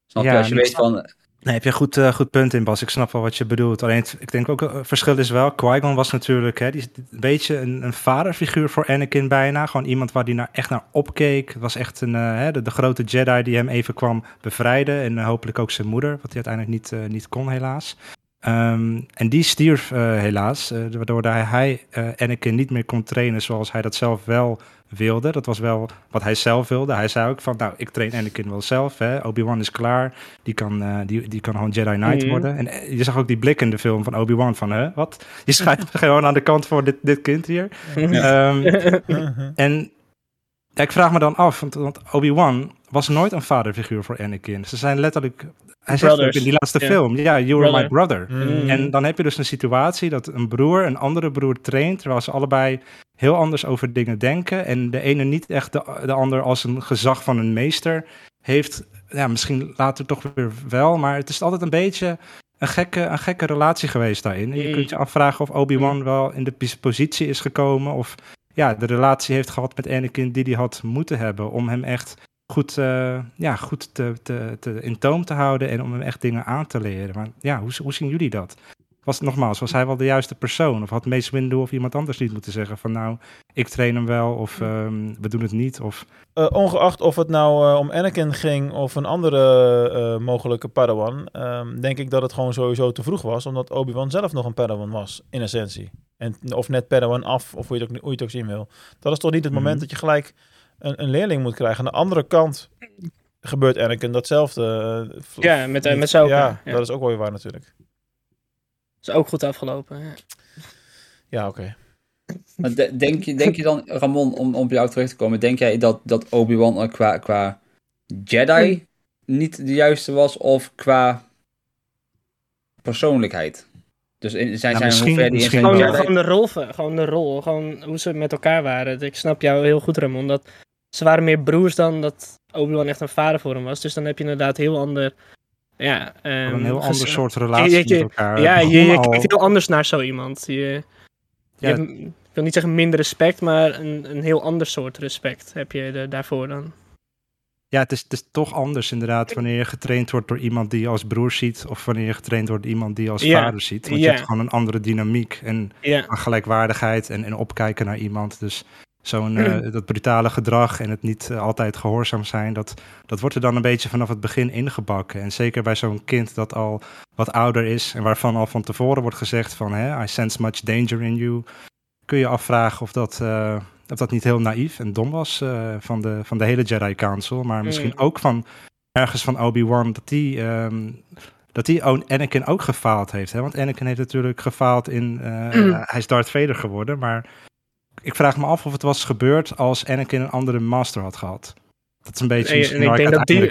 Snap Ja, je? Als je weet snap- van, Nee, heb je een goed, uh, goed punt in, Bas. Ik snap wel wat je bedoelt. Alleen, ik denk ook, het verschil is wel, Qui-Gon was natuurlijk hè, die, een beetje een, een vaderfiguur voor Anakin bijna. Gewoon iemand waar hij naar, echt naar opkeek. Het was echt een, uh, de, de, grote Jedi die hem even kwam bevrijden. En uh, hopelijk ook zijn moeder, wat hij uiteindelijk niet, niet kon helaas. Um, en die stierf helaas, waardoor hij Anakin niet meer kon trainen zoals hij dat zelf wel wilde. Dat was wel wat hij zelf wilde. Hij zei ook van, nou, ik train Anakin wel zelf. Obi-Wan is klaar. Die kan, uh, die, die kan gewoon Jedi Knight mm. worden. En eh, je zag ook die blik in de film van Obi-Wan van, hè, wat? Je schrijft gewoon aan de kant voor dit, dit kind hier. um, en ja, ik vraag me dan af, want, want Obi-Wan was nooit een vaderfiguur voor Anakin. Ze zijn letterlijk hij zegt ook in die laatste film, ja, you are my brother. Mm. En dan heb je dus een situatie dat een broer een andere broer traint, terwijl ze allebei heel anders over dingen denken. En de ene niet echt de, de ander als een gezag van een meester heeft. Ja, misschien later toch weer wel, maar het is altijd een beetje een gekke, een gekke relatie geweest daarin. En je kunt je afvragen of Obi-Wan wel in de positie is gekomen of ja, de relatie heeft gehad met Anakin die hij had moeten hebben om hem echt goed, uh, ja, goed te, te, te, in toom te houden en om hem echt dingen aan te leren. Maar ja, hoe, hoe zien jullie dat? Was, nogmaals, was hij wel de juiste persoon? Of had Mace Windu of iemand anders niet moeten zeggen van nou, ik train hem wel of um, we doen het niet? Of... Uh, ongeacht of het nou uh, om Anakin ging of een andere uh, mogelijke Padawan, um, denk ik dat het gewoon sowieso te vroeg was, omdat Obi-Wan zelf nog een Padawan was, in essentie. En, of net Padawan af, of hoe je, het ook, hoe je het ook zien wil. Dat is toch niet het moment mm -hmm. dat je gelijk een, een, leerling moet krijgen. Aan de andere kant gebeurt Anakin datzelfde. ja, met, met, met Soka. Ja, ja, dat is ook wel weer waar natuurlijk. Is ook goed afgelopen. Ja, ja oké. Okay. denk, je, denk je dan, Ramon, om, om op jou terug te komen, denk jij dat, dat Obi-Wan qua, qua Jedi niet de juiste was of qua persoonlijkheid? Dus in, zijn, ja, zijn die gewoon, gewoon de rol, gewoon de rol, gewoon hoe ze met elkaar waren. Ik snap jou heel goed, Ramon, dat ze waren meer broers dan dat Obi-Wan echt een vader voor hem was. Dus dan heb je inderdaad heel ander ja, um, een heel ander soort relatie je, je, met elkaar. Ja, je, je kijkt heel anders naar zo iemand. Je, ja, hebt, ik wil niet zeggen minder respect, maar een, een heel ander soort respect heb je er, daarvoor dan. Ja, het is, het is toch anders inderdaad wanneer je getraind wordt door iemand die je als broer ziet, of wanneer je getraind wordt door iemand die je als vader ziet. Want je hebt gewoon een andere dynamiek en gelijkwaardigheid en, en opkijken naar iemand. Dus Zo'n uh, dat brutale gedrag en het niet uh, altijd gehoorzaam zijn, dat, dat wordt er dan een beetje vanaf het begin ingebakken. En zeker bij zo'n kind dat al wat ouder is en waarvan al van tevoren wordt gezegd van hè, I sense much danger in you, kun je afvragen of dat, uh, of dat niet heel naïef en dom was van, de, van de hele Jedi Council, maar misschien ook van ergens van Obi-Wan, dat die... Um, dat die Anakin ook gefaald heeft. Hè? Want Anakin heeft natuurlijk gefaald in... hij is Darth Vader geworden, maar ik vraag me af of het was gebeurd als Anakin een andere master had gehad. Dat is een beetje nee, en ik, denk dat die,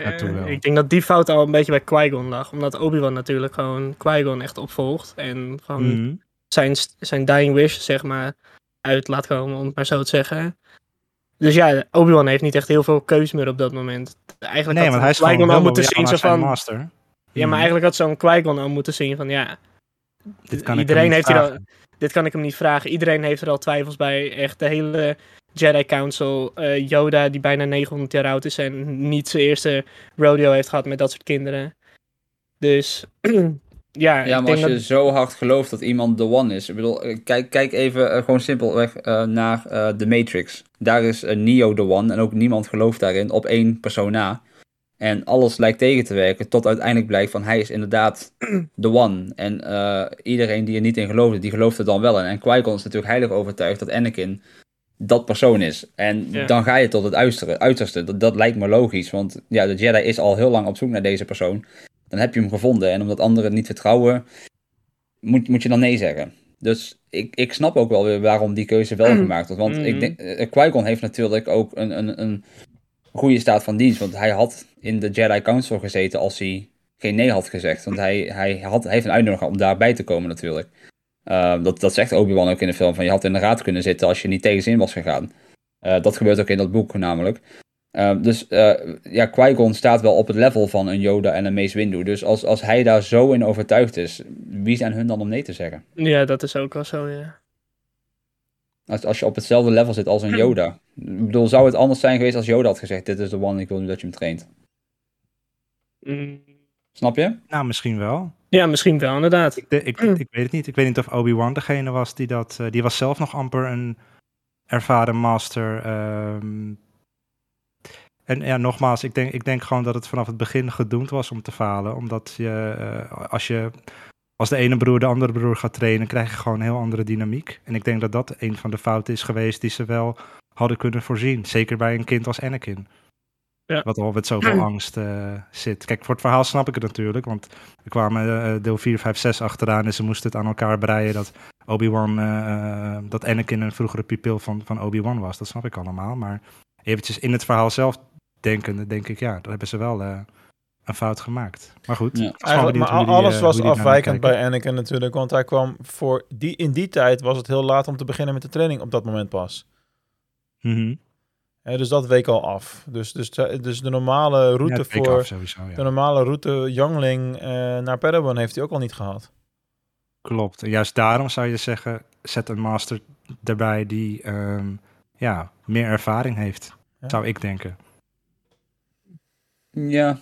ik denk dat die fout al een beetje bij Qui-Gon lag. Omdat Obi-Wan natuurlijk gewoon Qui-Gon echt opvolgt. En gewoon mm -hmm. zijn, zijn dying wish, zeg maar, uit laat komen, om het maar zo te zeggen. Dus ja, Obi-Wan heeft niet echt heel veel keuze meer op dat moment. Eigenlijk nee, want hij is Qui-Gon al moeten zien van... Master. Ja, maar mhm. eigenlijk had zo'n Qui-Gon al moeten zien van ja... Dit kan iedereen heeft hier al, dit kan ik hem niet vragen. Iedereen heeft er al twijfels bij. Echt de hele Jedi Council. Uh, Yoda, die bijna 900 jaar oud is en niet zijn eerste rodeo heeft gehad met dat soort kinderen. Dus ja. Ja, maar als je zo hard gelooft dat iemand de one is. Ik bedoel, eh, kijk, kijk even uh, gewoon simpelweg uh, naar The Matrix. Daar is Neo de one en ook niemand gelooft daarin op één persoon na. En alles lijkt tegen te werken, tot uiteindelijk blijkt van hij is inderdaad de one. En uh, iedereen die er niet in geloofde, die geloofde dan wel in. En Qui-Gon is natuurlijk heilig overtuigd dat Anakin dat persoon is. En ja. dan ga je tot het uiterste. uiterste. Dat, dat, lijkt me logisch, want ja, de Jedi is al heel lang op zoek naar deze persoon. Dan heb je hem gevonden. En omdat anderen niet vertrouwen, moet, moet je dan nee zeggen. Dus ik, ik snap ook wel weer waarom die keuze wel gemaakt wordt. Want ik denk, uh, Qui-Gon heeft natuurlijk ook een, een, een goede staat van dienst. Want hij had in de Jedi Council gezeten als hij geen nee had gezegd. Want hij, hij, had, hij heeft een uitnodiging om daarbij te komen natuurlijk. Uh, dat, dat zegt Obi-Wan ook in de film. Van je had in de raad kunnen zitten als je niet tegen zin was gegaan. Uh, dat gebeurt ook in dat boek namelijk. Uh, dus ja, Qui-Gon staat wel op het level van een Yoda en een Mace Windu. Dus als, als hij daar zo in overtuigd is, wie zijn hun dan om nee te zeggen? Ja, dat is ook wel zo, ja. Als, als je op hetzelfde level zit als een Yoda. Ik bedoel, zou het anders zijn geweest als Yoda had gezegd: Dit is de one, ik wil nu dat je hem traint? Mm, Snap je? Nou, misschien wel. Ja, misschien wel, inderdaad. Ik, ik, ik weet het niet. Ik weet niet of Obi-Wan degene was die dat... eh, die was zelf nog amper een ervaren master. ehm. en ja, nogmaals, ik denk, ik denk gewoon dat het vanaf het begin gedoemd was om te falen. Omdat je, eh, als je... Als de ene broer de andere broer gaat trainen, krijg je gewoon een heel andere dynamiek. En ik denk dat dat een van de fouten is geweest die ze wel hadden kunnen voorzien. Zeker bij een kind als Anakin. Ja. Wat al met zoveel angst eh, zit. Kijk, voor het verhaal snap ik het natuurlijk. Want er kwamen eh, deel 4, 5, 6 achteraan en ze moesten het aan elkaar breien dat Obi-Wan, eh, eh, dat Anakin een vroegere pupil van, van Obi-Wan was. Dat snap ik allemaal. Maar eventjes in het verhaal zelf denkende, denk ik, ja, daar hebben ze wel eh, een fout gemaakt. Maar goed, Ja. Eigenlijk, maar alles eh, was afwijkend bij Anakin natuurlijk. Want hij kwam voor die, in die tijd was het heel laat om te beginnen met de training op dat moment pas. Hè, dus dat week al af. Dus, dus, de- dus de normale route voor af sowieso, ja. de normale route Youngling eh, naar Padawan heeft hij ook al niet gehad. Klopt. En juist daarom zou je zeggen, zet een master erbij die ehm, ja, meer ervaring heeft. Ja. Zou ik denken. Ja.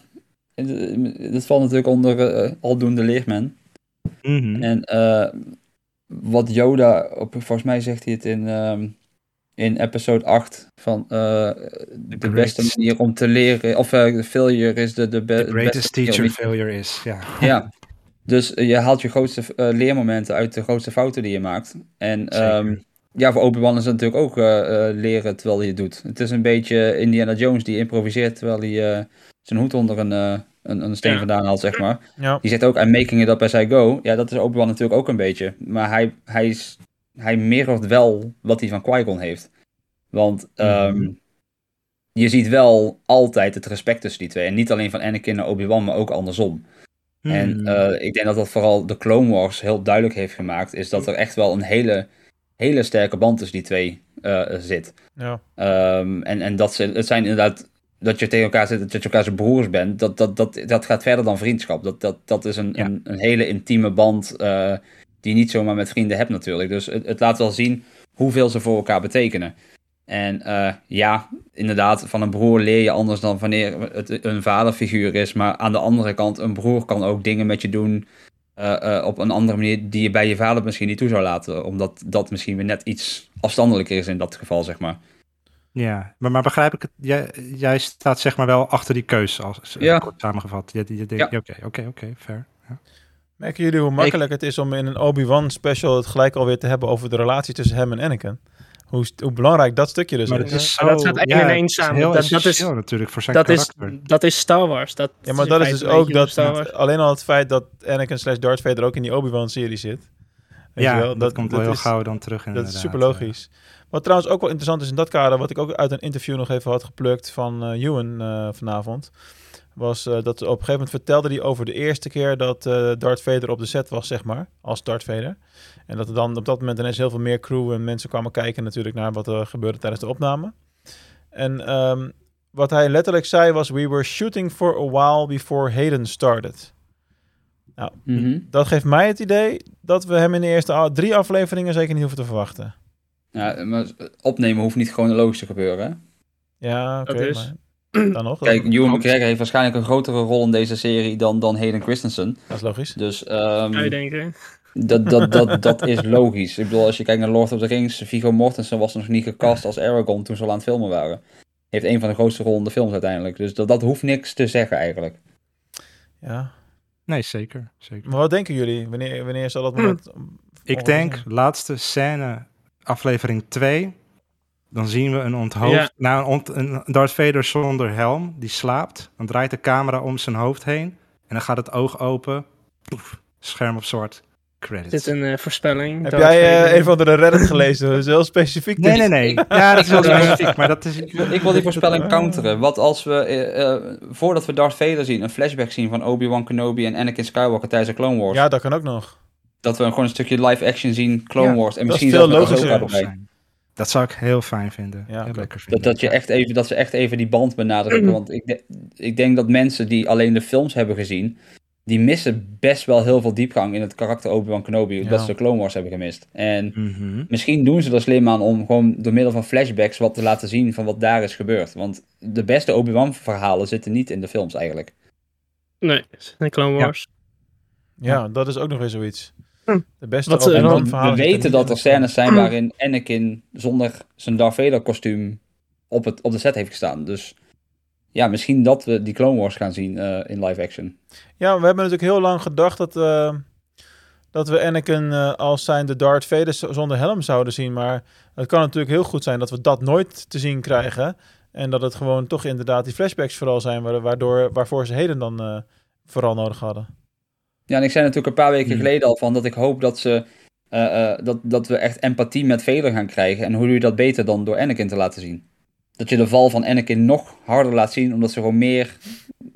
Dat valt natuurlijk onder eh, aldoende leermen. Mhm. En eh, wat Yoda, op, volgens mij zegt hij het in, ehm, in episode 8, van eh, de beste manier om te leren, of failure is de, de, be- The greatest beste teacher failure is. Ja. Ja, dus je haalt je grootste leermomenten uit de grootste fouten die je maakt. En ehm, ja, voor Obi-Wan is het natuurlijk ook leren terwijl hij het doet. Het is een beetje Indiana Jones die improviseert terwijl hij zijn hoed onder een, een, een steen Ja. vandaan haalt, zeg maar. Ja, Die zegt ook, I'm making it up as I go. Ja, dat is Obi-Wan natuurlijk ook een beetje. Maar hij, hij, is, hij mirrort wel wat hij van Qui-Gon heeft. Want ehm, Mhm. je ziet wel altijd het respect tussen die twee. En niet alleen van Anakin naar Obi-Wan, maar ook andersom. En Mhm. eh, ik denk dat dat vooral de Clone Wars heel duidelijk heeft gemaakt. Is dat er echt wel een hele, hele sterke band tussen die twee eh, zit. ja. Ehm, en, en dat ze, het zijn inderdaad, dat je tegen elkaar zit, dat je elkaar zijn broers bent, dat, dat, dat, dat gaat verder dan vriendschap. Dat, dat, dat is een, Ja. een, een hele intieme band eh, die je niet zomaar met vrienden hebt natuurlijk. Dus het, het laat wel zien hoeveel ze voor elkaar betekenen. En eh, ja, inderdaad, van een broer leer je anders dan wanneer het een vaderfiguur is. Maar aan de andere kant, een broer kan ook dingen met je doen eh, op een andere manier die je bij je vader misschien niet toe zou laten. Omdat dat misschien weer net iets afstandelijker is in dat geval, zeg maar. Ja, maar, maar begrijp ik het? Jij, jij staat zeg maar wel achter die keuze, als eh, Ja. kort samengevat. Je, je denkt, oké, oké, oké, fair. Ja. Merken jullie hoe makkelijk het is om in een Obi-Wan special het gelijk alweer te hebben over de relatie tussen hem en Anakin? Hoe, hoe belangrijk dat stukje dus Maar is. het is Maar zo, dat gaat één ja, in één is samen. Heel Dat- dat is- essentieel natuurlijk voor zijn Dat is, karakter. dat is Star Wars. Dat Ja, maar in dat is dus een ook dat Star Wars. alleen al het feit dat Anakin slash Darth Vader ook in die Obi-Wan serie zit. Weet ja, je wel? dat, komt wel heel is- gauw dan terug Dat inderdaad. is super logisch. Wat trouwens ook wel interessant is in dat kader, wat ik ook uit een interview nog even had geplukt van eh Ewan eh, vanavond, was eh, dat op een gegeven moment vertelde hij over de eerste keer dat eh Darth Vader op de set was, zeg maar, als Darth Vader. En dat er dan op dat moment ineens heel veel meer crew en mensen kwamen kijken natuurlijk naar wat er gebeurde tijdens de opname. En ehm, wat hij letterlijk zei was, we were shooting for a while before Hayden started. Mhm. Dat geeft mij het idee dat we hem in de eerste drie afleveringen zeker niet hoeven te verwachten. Ja, maar opnemen hoeft niet chronologisch te gebeuren. Hè? Ja, oké, maar dan nog. Kijk, Ewan McGregor heeft waarschijnlijk een grotere rol in deze serie dan, dan Hayden Christensen. dat is logisch. Dus ehm, Zou je denken. dat, dat, dat, dat is logisch. Ik bedoel, als je kijkt naar Lord of the Rings, Viggo Mortensen was nog niet gecast als Aragorn toen ze al aan het filmen waren. Heeft een van de grootste rollen in de films uiteindelijk. Dus dat, dat hoeft niks te zeggen eigenlijk. Ja. Nee, zeker. zeker. Maar wat denken jullie? Wanneer, wanneer zal dat moment... Ik denk, laatste scène, aflevering 2. Dan zien we een onthoofd... Ja. Nou, een, ont, een Darth Vader zonder helm, die slaapt. Dan draait de camera om zijn hoofd heen. En dan gaat het oog open. Poef, scherm op zwart. Credits. Dit is een eh, voorspelling. Heb Darth jij eh, een van de Reddit gelezen? Dat is heel specifiek. Nee, nee, nee. Ja, dat is wel specifiek, maar dat is... Ik wil, ik wil die voorspelling counteren. Wat als we, eh, eh, voordat we Darth Vader zien, een flashback zien van Obi-Wan Kenobi en Anakin Skywalker tijdens de Clone Wars. Ja, dat kan ook nog. Dat we gewoon een stukje live action zien, Clone Ja, Wars. En dat is misschien veel zelfs logischer. Erbij. Dat zou ik heel fijn vinden. Ja, heel lekker vinden. Dat, dat, je echt even, dat ze echt even die band benadrukken. Want ik, de- ik denk dat mensen die alleen de films hebben gezien, die missen best wel heel veel diepgang in het karakter Obi-Wan Kenobi. Ja. Dat ze de Clone Wars hebben gemist. En Mhm. misschien doen ze er slim aan om gewoon door middel van flashbacks wat te laten zien van wat daar is gebeurd. Want de beste Obi-Wan verhalen zitten niet in de films eigenlijk. Nee, Clone Ja. Wars. Ja, dat is ook nog weer zoiets. Hm. De beste Wat, We weten dat er scènes zijn waarin Anakin zonder zijn Darth Vader kostuum op, het, op de set heeft gestaan. Dus ja, misschien dat we die Clone Wars gaan zien eh, in live action. Ja, we hebben natuurlijk heel lang gedacht dat, eh, dat we Anakin eh, als zijn de Darth Vader zonder helm zouden zien. Maar het kan natuurlijk heel goed zijn dat we dat nooit te zien krijgen. En dat het gewoon toch inderdaad die flashbacks vooral zijn, wa- waardoor, waarvoor ze heden dan eh, vooral nodig hadden. Ja, en ik zei natuurlijk een paar weken Hmm. geleden al van dat ik hoop dat ze eh, eh, dat, dat we echt empathie met Vader gaan krijgen. En hoe doe je dat beter dan door Anakin te laten zien? Dat je de val van Anakin nog harder laat zien, omdat ze gewoon meer,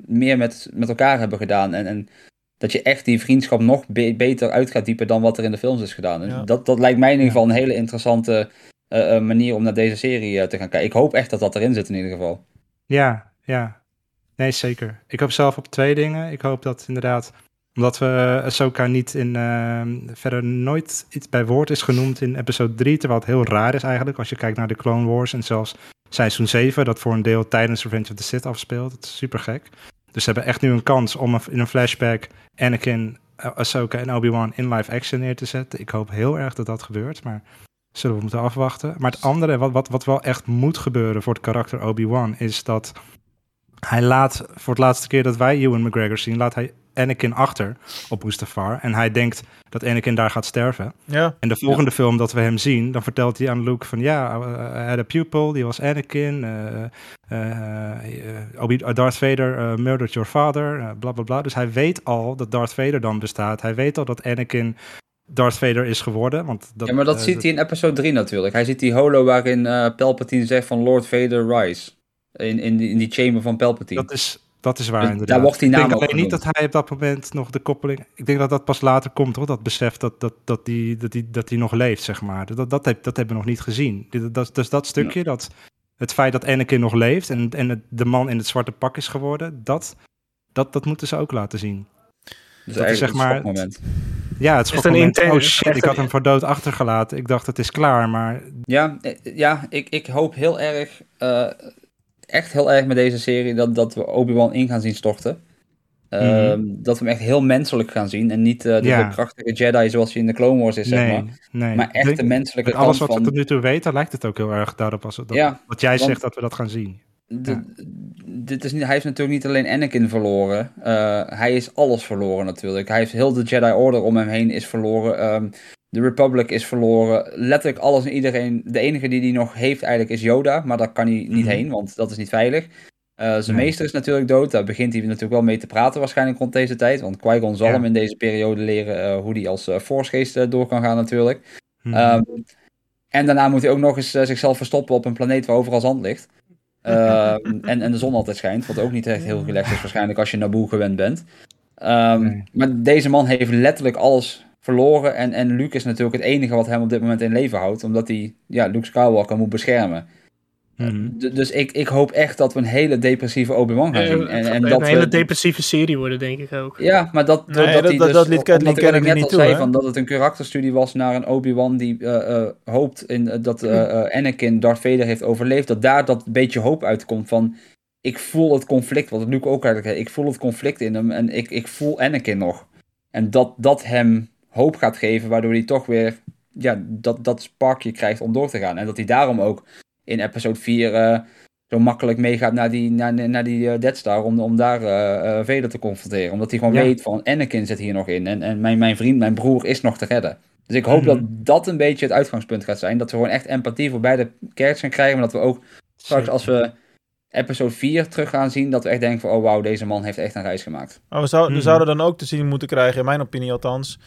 meer met, met elkaar hebben gedaan. En, en dat je echt die vriendschap nog be- beter uit gaat diepen dan wat er in de films is gedaan. Ja. dat, dat lijkt mij in ieder geval een hele interessante eh, manier om naar deze serie te gaan kijken. Ik hoop echt dat dat erin zit in ieder geval. Ja, ja. Nee, zeker. Ik hoop zelf op twee dingen. Ik hoop dat inderdaad, omdat we eh, Ahsoka niet in, ehm, verder nooit iets bij woord is genoemd in episode 3, terwijl het heel raar is eigenlijk als je kijkt naar de Clone Wars en zelfs seizoen 7, dat voor een deel tijdens Revenge of the Sith afspeelt. Dat is super gek. Dus ze hebben echt nu een kans om in een flashback Anakin, Ah- Ahsoka en Obi-Wan in live action neer te zetten. Ik hoop heel erg dat dat gebeurt, maar zullen we moeten afwachten. Maar het andere, wat, wat, wat wel echt moet gebeuren voor het karakter Obi-Wan, is dat hij laat, voor het laatste keer dat wij Ewan McGregor zien, laat hij Anakin achter op Mustafar. En hij denkt dat Anakin daar gaat sterven. Ja, En de volgende film dat we hem zien, dan vertelt hij aan Luke van ja, uh, hij had een pupil, die was Anakin. eh, eh, eh, Obi- uh, Darth Vader uh, murdered your father, uh, bla bla bla. Dus hij weet al dat Darth Vader dan bestaat. Hij weet al dat Anakin Darth Vader is geworden. Want dat, ja, maar dat eh, ziet hij in episode 3 natuurlijk. Hij ziet die holo waarin eh, Palpatine zegt van Lord Vader rise. In, in, die, in die chamber van Palpatine. Dat is, dat is waar Dus inderdaad. daar wordt die ik denk alleen niet dat hij op dat moment nog de koppeling... Ik denk dat dat pas later komt, hoor. Dat besef dat, dat, dat, die, dat, die, dat die nog leeft, zeg maar. Dat, dat, heb, dat hebben we nog niet gezien. Dit- Dat, dus dat stukje, dat, het feit dat Anakin nog leeft... en, en het, de man in het zwarte pak is geworden... dat, dat, dat moeten ze ook laten zien. dus dat is zeg maar- het. Ja, het Echt een Oh shit, ik had hem voor dood achtergelaten. Ik dacht, het is klaar, maar... Ja, eh, ja ik, ik hoop heel erg, eh, echt heel erg met deze serie dat, dat we Obi-Wan in gaan zien storten. Ehm, Dat we hem echt heel menselijk gaan zien en niet eh, de, Mhm. Ja. krachtige Jedi zoals hij in de Clone Wars is, zeg nee, maar. nee. Maar echt de menselijke Met alles kant wat we tot nu toe weten, lijkt het ook heel erg daarop als dat, Ja, wat jij zegt dat we dat gaan zien. de- dit is niet, hij heeft natuurlijk niet alleen Anakin verloren. eh, hij is alles verloren natuurlijk. Hij heeft heel de Jedi Order om hem heen is verloren. ehm, de Republic is verloren. Letterlijk alles en iedereen. De enige die hij nog heeft eigenlijk is Yoda. Maar daar kan hij niet Mhm. heen, want dat is niet veilig. Eh, zijn Nee. meester is natuurlijk dood. Daar begint hij natuurlijk wel mee te praten waarschijnlijk rond deze tijd. Want Qui-Gon zal Ja. hem in deze periode leren eh, hoe hij als uh, Force-geest door kan gaan natuurlijk. Mhm. Ehm, en daarna moet hij ook nog eens zichzelf verstoppen op een planeet waar overal zand ligt. Ehm, en, en de zon altijd schijnt, wat ook niet echt heel relaxed is waarschijnlijk als je Naboo gewend bent. Ehm, Nee. Maar deze man heeft letterlijk alles verloren. En, en Luke is natuurlijk het enige wat hem op dit moment in leven houdt. Omdat hij ja, Luke Skywalker moet beschermen. Mhm. Dus ik, ik hoop echt dat we een hele depressieve Obi-Wan gaan zien. En, en een dat hele we- depressieve serie worden, denk ik ook. ja, maar dat, Nee, dat, dat- dat- dus, dat liet Kathleen Kennedy net niet al toe, zei van dat het een karakterstudie was naar een Obi-Wan die eh, eh, hoopt in, eh, dat eh, eh, Anakin Darth Vader heeft overleefd. Dat daar dat beetje hoop uitkomt van, ik voel het conflict, wat Luke ook eigenlijk ik voel het conflict in hem en ik, ik voel Anakin nog. En dat dat hem hoop gaat geven, waardoor hij toch weer ja, dat, dat sparkje krijgt om door te gaan. En dat hij daarom ook in episode 4 eh, zo makkelijk meegaat naar die, naar, naar die eh, Death Star om, om daar eh eh, Vader te confronteren. Omdat hij gewoon Ja. weet van Anakin zit hier nog in en, en mijn, mijn vriend, mijn broer is nog te redden. Dus ik hoop Mhm. dat dat een beetje het uitgangspunt gaat zijn. Dat we gewoon echt empathie voor beide characters gaan krijgen. Maar dat we ook straks als we episode 4 terug gaan zien, dat we echt denken van oh wauw, deze man heeft echt een reis gemaakt. Maar we, zou- we Mhm. zouden dan ook te zien moeten krijgen, in mijn opinie althans,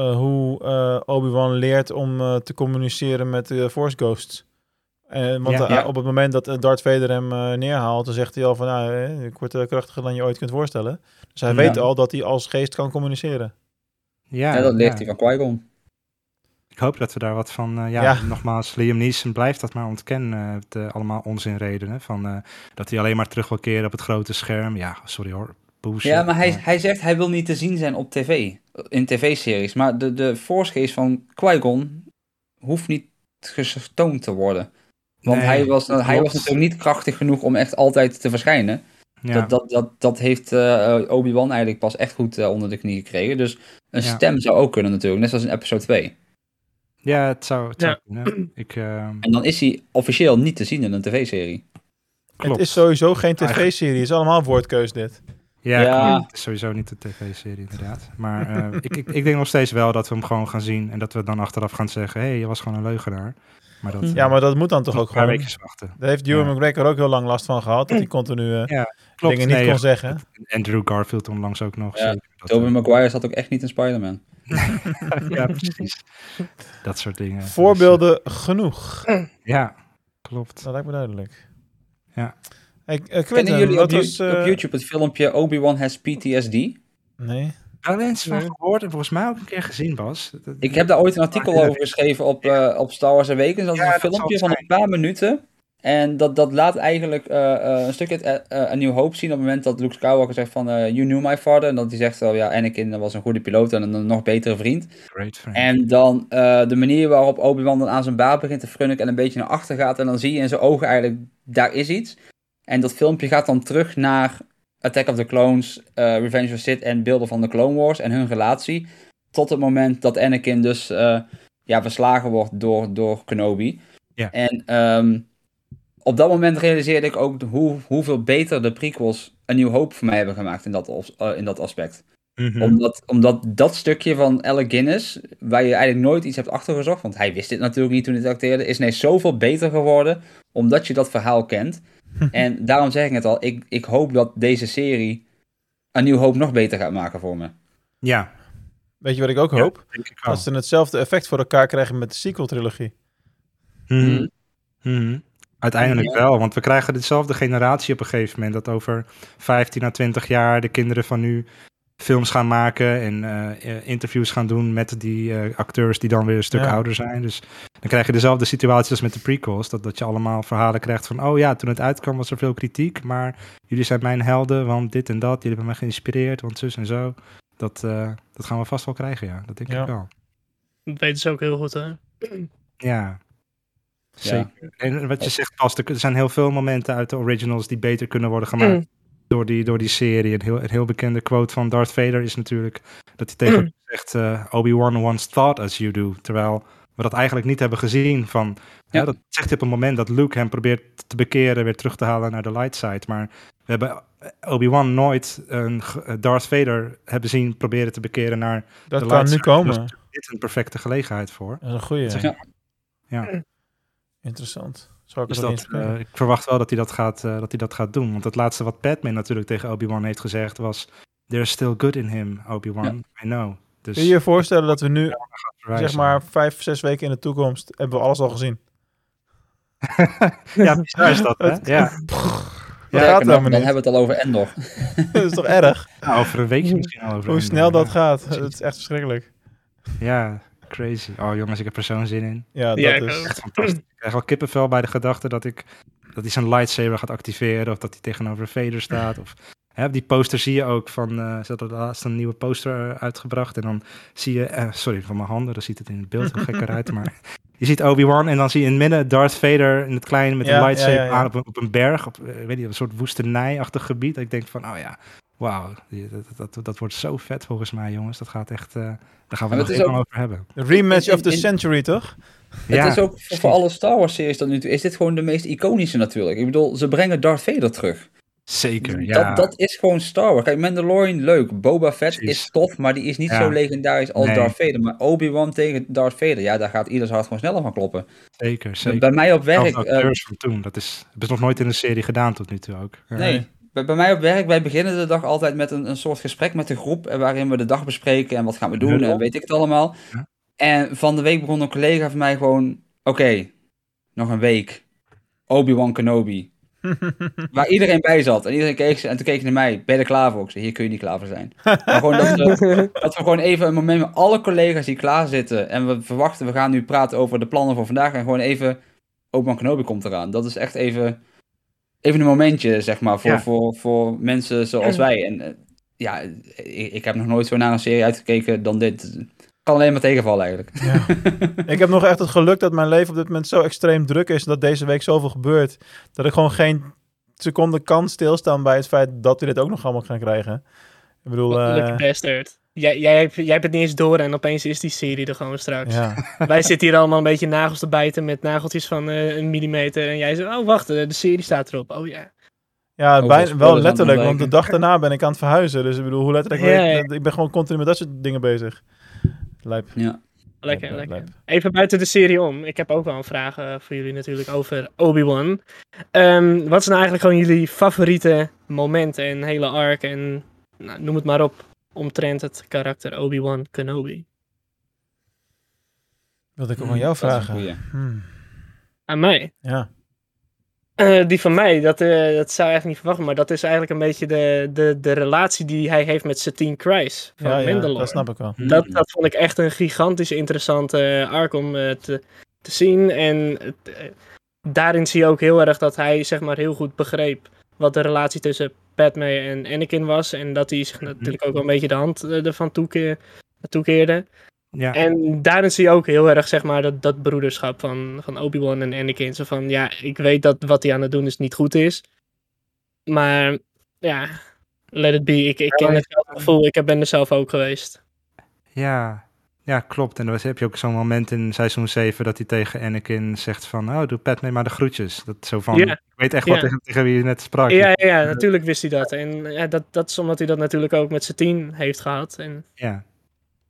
hoe eh, Obi-Wan leert om eh, te communiceren met de Force Ghosts. Eh, want Ja. eh, Ja. op het moment dat eh, Darth Vader hem eh, neerhaalt, dan zegt hij al van, nou, eh, ik word eh, krachtiger dan je ooit kunt voorstellen. Dus hij Ja. weet al dat hij als geest kan communiceren. Ja, Ja, dat leert ja. hij van Qui-Gon. Ik hoop dat we daar wat van... eh, ja, Ja. nogmaals, Liam Neeson blijft dat maar ontkennen. eh, het, eh, allemaal onzinredenen. Van, eh, dat hij alleen maar terug wil keren op het grote scherm. Ja, sorry hoor. Bullshit. Ja, maar hij, hij zegt hij wil niet te zien zijn op tv, in tv-series. Maar de, de Force-geest van Qui-Gon hoeft niet getoond te worden. Want Nee, hij, was, hij was natuurlijk niet krachtig genoeg om echt altijd te verschijnen. Ja. Dat, dat, dat, dat heeft eh, Obi-Wan eigenlijk pas echt goed eh, onder de knie gekregen. Dus een Ja. stem zou ook kunnen natuurlijk, net zoals in episode 2. Ja, het zou, het zou Ja. kunnen. Ik, ehm, En dan is hij officieel niet te zien in een tv-serie. klopt. Het is sowieso geen tv-serie. Het is allemaal woordkeus dit. Ja, Ja. klopt. het is sowieso niet de tv-serie inderdaad. Maar eh, ik, ik, ik denk nog steeds wel dat we hem gewoon gaan zien. En dat we dan achteraf gaan zeggen, hé, hey, je was gewoon een leugenaar. Maar dat, Ja, maar dat moet dan toch ook een paar gewoon... weekjes wachten. Daar heeft Ewan Ja. McGregor ook heel lang last van gehad. Dat hij continu eh, Ja, klopt. dingen niet Nee, kon ja, zeggen. Andrew Garfield onlangs ook nog. Ja, Tobey eh, Maguire zat ook echt niet in Spider-Man. ja, precies. Dat soort dingen. Dus, Voorbeelden genoeg. eh, ja, klopt. Dat lijkt me duidelijk. Ja. Hey, eh, Kennen jullie op, was... You- eh, op YouTube het filmpje Obi-Wan has PTSD? Nee. Daar mensen van gehoord en volgens mij ook een keer gezien. Dat- Ik heb daar ooit een artikel over geschreven op, eh, op Star Wars Awakens. Dat is Ja, een filmpje het van een paar minuten. En dat, dat laat eigenlijk eh, eh, een stukje eh, een nieuw hoop zien op het moment dat Luke Skywalker zegt van You knew my father. En dat hij zegt, oh ja, Anakin was een goede piloot en een nog betere vriend. Great friend. En dan eh, de manier waarop Obi-Wan dan aan zijn baard begint te frunniken en een beetje naar achter gaat. En dan zie je in zijn ogen eigenlijk, daar is iets. En dat filmpje gaat dan terug naar Attack of the Clones, eh, Revenge of Sith en beelden van de Clone Wars en hun relatie. Tot het moment dat Anakin dus eh, ja, verslagen wordt door, door Kenobi. Ja. En ehm, op dat moment realiseerde ik ook hoe, hoeveel beter de prequels een nieuw hoop voor mij hebben gemaakt in dat, eh, in dat aspect Mhm. omdat, omdat dat stukje van Alec Guinness, waar je eigenlijk nooit iets hebt achtergezocht, want hij wist dit natuurlijk niet toen hij het acteerde, is ineens zoveel beter geworden, omdat je dat verhaal kent. en daarom zeg ik het al, ik, ik hoop dat deze serie een nieuw hoop nog beter gaat maken voor me. Ja, Weet je wat ik ook hoop? ik. Dat ze hetzelfde effect voor elkaar krijgen met de sequel-trilogie. Mhm. Mhm. Uiteindelijk Ja. wel, want we krijgen dezelfde generatie op een gegeven moment. Dat over 15 à 20 jaar de kinderen van nu films gaan maken en eh, eh, interviews gaan doen met die eh, acteurs die dan weer een stuk Ja. ouder zijn. Dus dan krijg je dezelfde situatie als met de prequels. Dat, dat je allemaal verhalen krijgt van, oh ja, toen het uitkwam was er veel kritiek, maar jullie zijn mijn helden, want dit en dat. Jullie hebben mij geïnspireerd, want zus en zo. Dat, eh, dat gaan we vast wel krijgen, ja. Dat denk Ja. ik wel. Dat weten ze ook heel goed, hè? Ja. Zeker. En wat je zegt, Pas, er zijn heel veel momenten uit de originals die beter kunnen worden gemaakt Mm. Door, die, door die serie. Een heel, een heel bekende quote van Darth Vader is natuurlijk dat hij tegen Mm. Zegt, eh, Obi-Wan once thought as you do. Terwijl we dat eigenlijk niet hebben gezien van... Ja. Dat zegt hij op een moment dat Luke hem probeert te bekeren, weer terug te halen naar de light side. Maar we hebben Obi-Wan nooit een eh, Darth Vader hebben zien proberen te bekeren naar Dat de kan light nu side. komen. Dus dit is een perfecte gelegenheid voor. Dat is een goeie. Ja. Ja. Interessant. Zou ik Dus dat, eh, ik verwacht wel dat hij dat, gaat, eh, dat hij dat gaat doen. Want het laatste wat Padme natuurlijk tegen Obi-Wan heeft gezegd was... There's still good in him, Obi-Wan. Ja. I know. Dus Kun je je voorstellen dat we nu, zeg maar, vijf, zes weken in de toekomst, hebben we alles al gezien? Ja, bizar is dat, hè? Ja. Dat Sterker gaat nog, helemaal dan niet. hebben we het al over Endor. dat is toch erg? Ja, over een weekje misschien al. Over Hoe snel dat ja. gaat. Het is echt verschrikkelijk. Ja, crazy. Oh jongens, ik heb er zo'n zin in. Ja, dat Ja, is... Echt fantastisch. Ik krijg wel kippenvel bij de gedachte dat, ik, dat hij zijn lightsaber gaat activeren. Of dat hij tegenover Vader staat. Of, hè, op die poster zie je ook van... eh ze hadden laatst een nieuwe poster uitgebracht. En dan zie je... eh, sorry voor mijn handen, dan ziet het in het beeld heel gekker uit. Maar je ziet Obi-Wan en dan zie je in het midden Darth Vader in het kleine met Ja, een lightsaber ja, ja, ja. aan op een, op een berg. Op, eh, weet niet, een soort woestenijachtig gebied. Dat ik denk van, oh ja, wauw. Dat, dat, dat wordt zo vet volgens mij, jongens. Dat gaat echt... eh, daar gaan we nog het is even ook- over hebben. De rematch In- of the in- century, toch? het is ook voor, voor alle Star Wars series tot nu toe, is dit gewoon de meest iconische natuurlijk. Ik bedoel, ze brengen Darth Vader terug. Zeker, ja. Dat, dat is gewoon Star Wars. Kijk, Mandalorian, leuk. Boba Fett Precies. is tof, maar die is niet Ja. zo legendarisch als Nee. Darth Vader. Maar Obi-Wan tegen Darth Vader, ja, daar gaat ieders hart gewoon sneller van kloppen. Zeker, zeker. Bij mij op werk... Eh, van toen. Dat is, hebben ze nog nooit in een serie gedaan tot nu toe ook. Nee. Bij, bij mij op werk, wij beginnen de dag altijd met een, een soort gesprek met de groep. eh, Waarin we de dag bespreken en wat gaan we doen en weet ik het allemaal. Ja. En van de week begon een collega van mij gewoon... Oké, nog een week. Obi-Wan Kenobi. Waar iedereen bij zat. En iedereen keek ze- en toen keek naar mij. Ben je er klaar voor? Ik zei, hier kun je niet klaar voor zijn. Maar gewoon dat, we, dat we gewoon even een moment met alle collega's die klaar zitten. En we verwachten, we gaan nu praten over de plannen voor vandaag. En gewoon even, Obi-Wan Kenobi komt eraan. Dat is echt even, even een momentje, zeg maar, voor, Ja. voor, voor mensen zoals wij. En eh, ja, ik, ik heb nog nooit zo naar een serie uitgekeken dan dit. Kan alleen maar tegenvallen eigenlijk. Ja. ik heb nog echt het geluk dat mijn leven op dit moment zo extreem druk is. En dat deze week zoveel gebeurt. Dat ik gewoon geen seconde kan stilstaan bij het feit dat we dit ook nog allemaal gaan krijgen. Ik bedoel... Uh, Lucky bastard. Jij, jij, hebt, jij hebt het niet eens door en opeens is die serie er gewoon straks. Ja. Wij zitten hier allemaal een beetje nagels te bijten met nageltjes van uh, een millimeter. En jij zegt, oh wacht, de serie staat erop. Oh ja. Ja, oh, bij, wel letterlijk, want de dag daarna ben ik aan het verhuizen. Dus ik bedoel, hoe letterlijk... Ja, ja. Ik ben gewoon continu met dat soort dingen bezig. Lijp. Ja. Lekker, lijp, lekker. Lijp. Even buiten de serie om. Ik heb ook wel een vraag uh, voor jullie natuurlijk over Obi-Wan. Um, wat zijn nou eigenlijk gewoon jullie favoriete momenten en hele arc en nou, noem het maar op omtrent het karakter Obi-Wan Kenobi? Wilde ik ook aan jou vragen. Hmm. Aan mij? Ja. Uh, die van mij, dat, uh, dat zou je eigenlijk niet verwachten, maar dat is eigenlijk een beetje de, de, de relatie die hij heeft met Satine Christ van ja, Mandalore. Ja, dat snap ik wel. Dat, dat vond ik echt een gigantisch interessante arc om uh, te, te zien. En daarin zie je ook heel erg dat hij zeg maar heel goed begreep wat de relatie tussen Padme en Anakin was. En dat hij zich natuurlijk ook wel een beetje de hand ervan toekeer, toekeerde. Ja. En daarin zie je ook heel erg, zeg maar, dat, dat broederschap van, van Obi-Wan en Anakin. Zo van, ja, ik weet dat wat hij aan het doen is niet goed is. Maar, ja, let it be. Ik, ik ken het gevoel, ik ben er zelf ook geweest. Ja, ja klopt. En dan heb je ook zo'n moment in seizoen 7 dat hij tegen Anakin zegt van, oh, doe Padme maar de groetjes. Dat zo van, ik weet echt wat tegen, tegen wie je net sprak. Ja, ja, ja, natuurlijk wist hij dat. En ja, dat, dat is omdat hij dat natuurlijk ook met zijn team heeft gehad. En, Ja.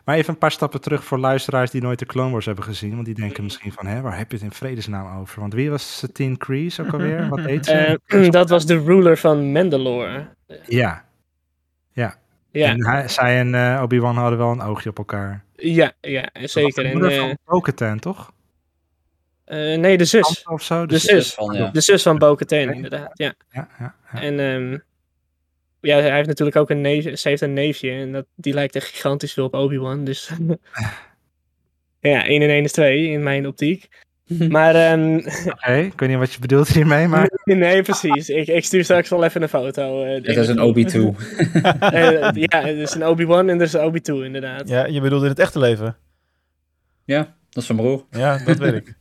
Maar even een paar stappen terug voor luisteraars die nooit de Clone Wars hebben gezien. Want die denken misschien van, hè, waar heb je het in vredesnaam over? Want wie was Satine Kreese ook alweer? Wat heet ze? eh, dat was de ruler van Mandalore. ja. Ja. Ja, En hij, zij en eh, Obi-Wan hadden wel een oogje op elkaar. ja, ja zeker. De En, eh, van Bo-Katan, toch? eh, nee, de zus. Of zo? De Dus, zus. van, ja. De zus van Bo-Katan, inderdaad. Ja. ja, ja. En ehm, ja, hij heeft natuurlijk ook een neef, ze heeft een neefje en dat, die lijkt echt gigantisch veel op Obi-Wan. Dus ja, 1 en 1 is 2 in mijn optiek. Maar ehm, Oké, ik weet niet wat je bedoelt hiermee, maar... nee, precies. Ik, ik stuur straks wel even een foto. eh, Dit is een Obi-2. Eh, ja, er is een Obi-Wan en er is een Obi-2 inderdaad. Ja, je bedoelt in het echte leven. ja, dat is zijn broer. Ja, dat weet ik.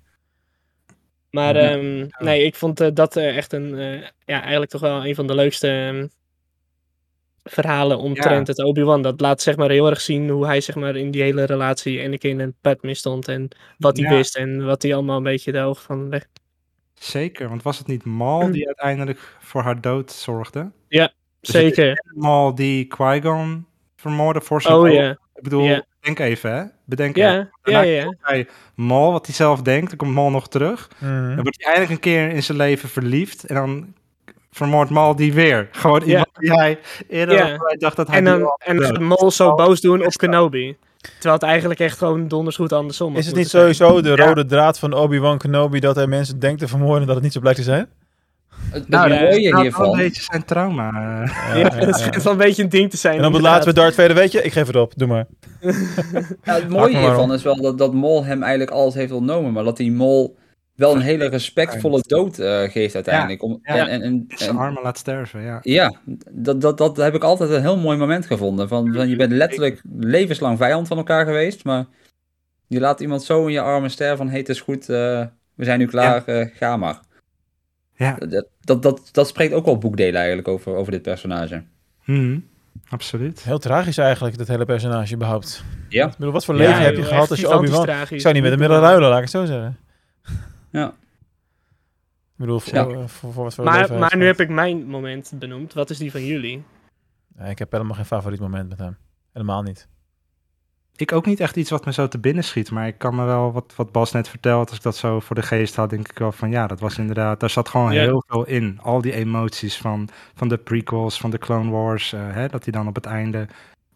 Maar ehm, nee, ik vond eh, dat echt een, eh, ja, eigenlijk toch wel een van de leukste ehm, verhalen omtrent het Obi-Wan. Dat laat zeg maar heel erg zien hoe hij zeg maar in die hele relatie Anakin en Padme stond en wat hij Ja. wist en wat hij allemaal een beetje de oog van weg. Zeker, want was het niet Maul die uiteindelijk voor haar dood zorgde? Ja, Dus zeker. Maul die Qui-Gon vermoordde voor zijn Oh ja. Ik bedoel, Ja. denk even hè. Bedenk Ja, even. ja, ja. Maul, wat hij zelf denkt. Dan komt Maul nog terug. Mhm. Dan wordt hij eindelijk een keer in zijn leven verliefd. En dan vermoordt Maul die weer. Gewoon iemand die hij eerder hij dacht dat hij En dan, en dan gaat Maul zo boos doen op Kenobi. Terwijl het eigenlijk echt gewoon donders goed andersom Is het niet zijn. sowieso de rode draad van Obi-Wan Kenobi dat hij mensen denkt te vermoorden dat het niet zo blijkt te zijn? Het, Nou, het ja, mooie wel hiervan... een beetje zijn trauma. eh. Ja, dat schijnt wel een beetje een ding te zijn. En op het inderdaad. laatste Darth Vader, weet je, ik geef het op, doe maar. Ja, het mooie hiervan om. is wel dat, dat Mol hem eigenlijk alles heeft ontnomen, maar dat die Mol wel een hele respectvolle dood eh, geeft uiteindelijk. Om, Ja. En, en, en, Zijn en- armen laat sterven, ja. ja, dat, dat, dat heb ik altijd een heel mooi moment gevonden. Van, van je bent letterlijk levenslang vijand van elkaar geweest, maar je laat iemand zo in je armen sterven van, hey, het is goed, eh, we zijn nu klaar, eh, ga maar. Ja. Dat, dat, dat, dat spreekt ook wel boekdelen eigenlijk over, over dit personage. Mhm. Absoluut. Heel tragisch eigenlijk, dat hele personage überhaupt. Ja. Ik bedoel, wat voor Ja, leven heb je gehad als je Obi-Wan... tragisch. Ik zou niet met hem willen ruilen, laat ik het zo zeggen. Ja. Ik bedoel, voor, Ja. voor, voor, voor wat voor Maar, maar nu heb ik mijn moment benoemd. Wat is die van jullie? Nee, ik heb helemaal geen favoriet moment met hem. Helemaal niet. Ik ook niet echt iets wat me zo te binnen schiet, maar ik kan me wel, wat, wat Bas net vertelt, als ik dat zo voor de geest had, denk ik wel van ja, dat was inderdaad, daar zat gewoon Ja. heel veel in. Al die emoties van, van de prequels, van de Clone Wars, eh, hè, dat hij dan op het einde,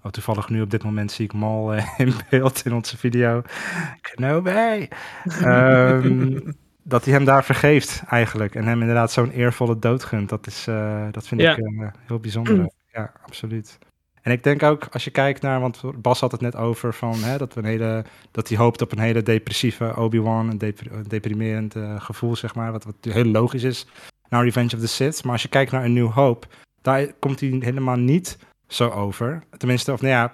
oh toevallig nu op dit moment zie ik Maul eh, in beeld in onze video, Kenobi, Ehm, dat hij hem daar vergeeft eigenlijk en hem inderdaad zo'n eervolle dood gunt, dat, is, eh, dat vind Ja. ik eh, heel bijzonder. Ja, absoluut. En ik denk ook, als je kijkt naar, want Bas had het net over van hè, dat we een hele, dat hij hoopt op een hele depressieve Obi-Wan, een, dep- een deprimerend eh, gevoel, zeg maar, wat, wat heel logisch is naar Revenge of the Sith. Maar als je kijkt naar een New Hope, daar komt hij helemaal niet zo over. Tenminste, of nou ja,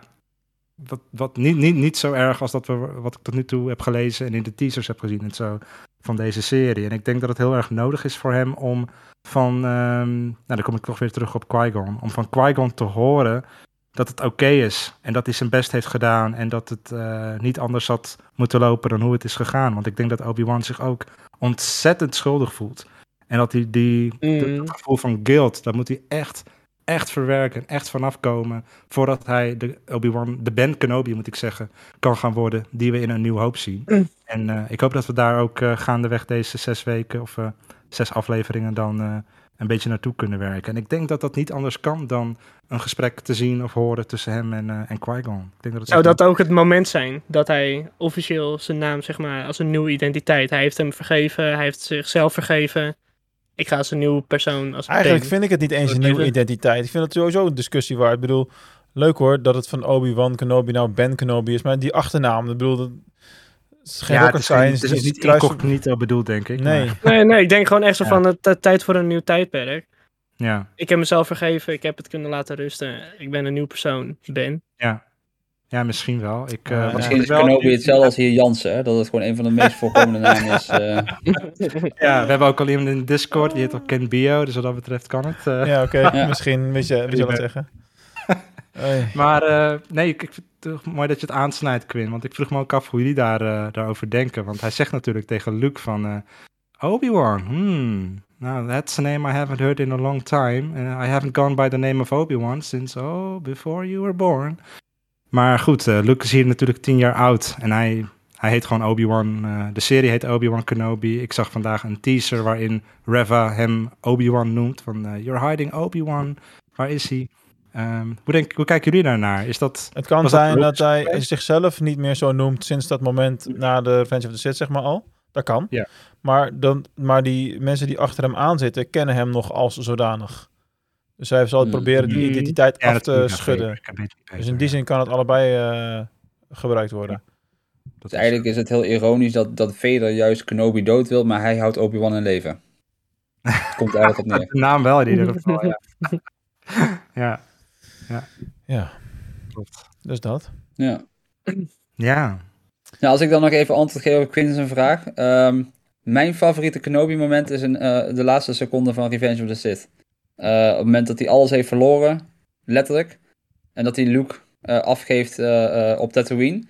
wat, wat niet, niet, niet zo erg als dat we, wat ik tot nu toe heb gelezen en in de teasers heb gezien en zo. Van deze serie. En ik denk dat het heel erg nodig is voor hem om van, ehm, nou dan kom ik toch weer terug op Qui-Gon, om van Qui-Gon te horen dat het oké is en dat hij zijn best heeft gedaan en dat het uh, niet anders had moeten lopen dan hoe het is gegaan. Want ik denk dat Obi-Wan zich ook ontzettend schuldig voelt. En dat hij die, mm. dat gevoel van guilt, dat moet hij echt, echt verwerken, echt vanaf komen, voordat hij de Obi-Wan, de Ben Kenobi moet ik zeggen, kan gaan worden, die we in een nieuw hoop zien. Mm. En uh, ik hoop dat we daar ook uh, gaandeweg deze zes weken of zes afleveringen dan een beetje naartoe kunnen werken. En ik denk dat dat niet anders kan dan een gesprek te zien of horen tussen hem en, uh, en Qui-Gon. Ik denk dat het Zou dat ook het moment zijn dat hij officieel zijn naam, zeg maar, als een nieuwe identiteit. Hij heeft hem vergeven, hij heeft zichzelf vergeven. Ik ga als een nieuwe persoon. Als Eigenlijk vind ik het niet eens een nieuwe identiteit. Ik vind het sowieso een discussie waar. Ik bedoel, leuk hoor dat het van Obi-Wan Kenobi nou Ben Kenobi is. Maar die achternaam, ik bedoel, is geen ja, rocket science. Het is, het is niet bedoeld, denk ik. Nee. nee, nee, ik denk gewoon echt zo van het tijd voor een nieuw tijdperk. Ja. Ik heb mezelf vergeven, ik heb het kunnen laten rusten. Ik ben een nieuw persoon, Ben. Ja, ja misschien wel. Ik, uh, misschien is Kenobi hetzelfde als hier Jansen, hè? dat het gewoon een van de meest voorkomende namen is. Uh... ja, we hebben ook al iemand in Discord, die heet ook Ken Bio, dus wat dat betreft kan het. Uh... Ja, oké, okay. ja. misschien, wie zal het zeggen. maar uh, nee, ik, ik vind het mooi dat je het aansnijdt, Quinn. Want ik vroeg me ook af hoe jullie daar, uh, daarover denken. Want hij zegt natuurlijk tegen Luke van... Uh, Obi-Wan, hmm. Now, that's a name I haven't heard in a long time. And I haven't gone by the name of Obi-Wan since, oh, before you were born. Maar goed, Luke is hier natuurlijk tien jaar oud. En hij, hij heet gewoon Obi-Wan. de serie heet Obi-Wan Kenobi. Ik zag vandaag een teaser waarin Reva hem Obi-Wan noemt. Van, you're hiding Obi-Wan. Waar is hij? Um, hoe, denk, hoe kijken jullie daarnaar? Is dat, het kan zijn dat, hij zichzelf niet meer zo noemt sinds dat moment na de Revenge of the Sith, zeg maar al. Dat kan. Ja. Maar, dan, maar die mensen die achter hem aanzitten, kennen hem nog als zodanig. Dus hij zal mm. proberen die identiteit af te schudden. Dus in die zin kan het allebei uh, gebruikt worden. Dat is eigenlijk is het heel ironisch dat, dat Vader juist Kenobi dood wil, maar hij houdt Obi-Wan in leven. Het komt eigenlijk op neer. De naam wel in ieder geval, ja. ja. Ja. Ja. Klopt. Dus dat. Ja. Ja. Nou, als ik dan nog even antwoord geef op Quinten's vraag. Um, mijn favoriete Kenobi-moment is in, uh, de laatste seconde van Revenge of the Sith. Uh, op het moment dat hij alles heeft verloren, letterlijk. En dat hij Luke uh, afgeeft op Tatooine.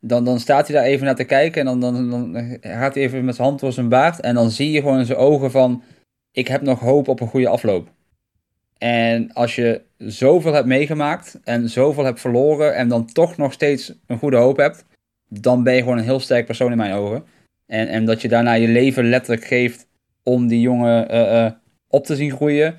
Dan, dan staat hij daar even naar te kijken. En dan, dan, dan gaat hij even met zijn hand door zijn baard. En dan zie je gewoon in zijn ogen van... Ik heb nog hoop op een goede afloop. En als je zoveel hebt meegemaakt en zoveel hebt verloren en dan toch nog steeds een goede hoop hebt, dan ben je gewoon een heel sterk persoon in mijn ogen. En, en dat je daarna je leven letterlijk geeft om die jongen op te zien groeien.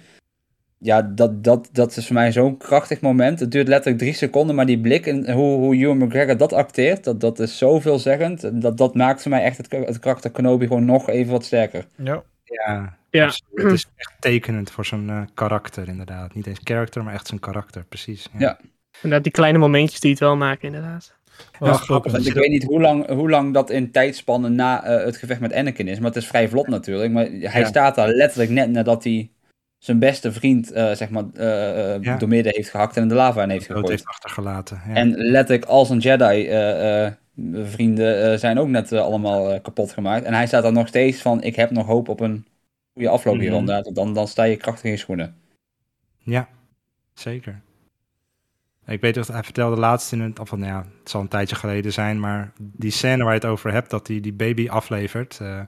Ja, dat, dat, dat is voor mij zo'n krachtig moment. Het duurt letterlijk drie seconden, maar die blik en hoe, hoe Ewan McGregor dat acteert, dat, dat is zoveelzeggend. Dat, dat maakt voor mij echt het, het karakter Kenobi gewoon nog even wat sterker. Ja. Ja, ja. het is echt tekenend voor zijn uh, karakter, inderdaad. Niet eens karakter, maar echt zijn karakter, precies. Ja. ja. Inderdaad, die kleine momentjes die het wel maken, inderdaad. Ja, grappig. Ik weet niet hoe lang, hoe lang dat in tijdspannen na uh, het gevecht met Anakin is, maar het is vrij vlot natuurlijk. Maar hij ja. staat daar letterlijk net nadat hij zijn beste vriend, uh, zeg maar, uh, ja. door midden heeft gehakt en in de lava in heeft gegooid. heeft achtergelaten. Ja. En letterlijk als een Jedi vrienden zijn ook net allemaal kapot gemaakt. En hij staat daar nog steeds van, ik heb nog hoop op een goede afloop hier mm -hmm. dan, dan sta je krachtig in je schoenen. Ja, zeker. Ik weet dat hij vertelde laatst in het, of nou ja, het zal een tijdje geleden zijn, maar die scène waar je het over hebt, dat hij die baby aflevert. Uh,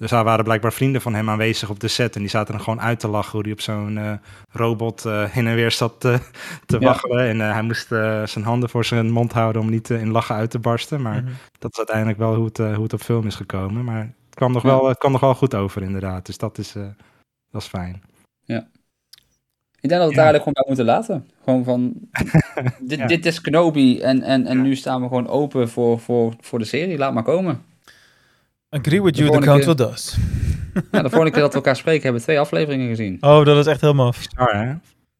dus daar waren blijkbaar vrienden van hem aanwezig op de set en die zaten er gewoon uit te lachen hoe hij op zo'n uh, robot uh, heen en weer zat te, te ja. waggelen. En hij moest zijn handen voor zijn mond houden om niet in lachen uit te barsten. Maar mm -hmm. dat is uiteindelijk wel hoe het, hoe het op film is gekomen. Maar kwam nog, wel, het kwam nog wel goed over, inderdaad. Dus dat is, dat is fijn. Ja. Ik denk dat we het ja. eigenlijk gewoon bij moeten laten. Gewoon van, dit, dit is Kenobi en, en, en nu staan we gewoon open voor, voor, voor de serie. Laat maar komen. Agree with you, the council keer, does. ja, de volgende keer dat we elkaar spreken hebben we twee afleveringen gezien. Oh, dat is echt helemaal... Bizar, hè?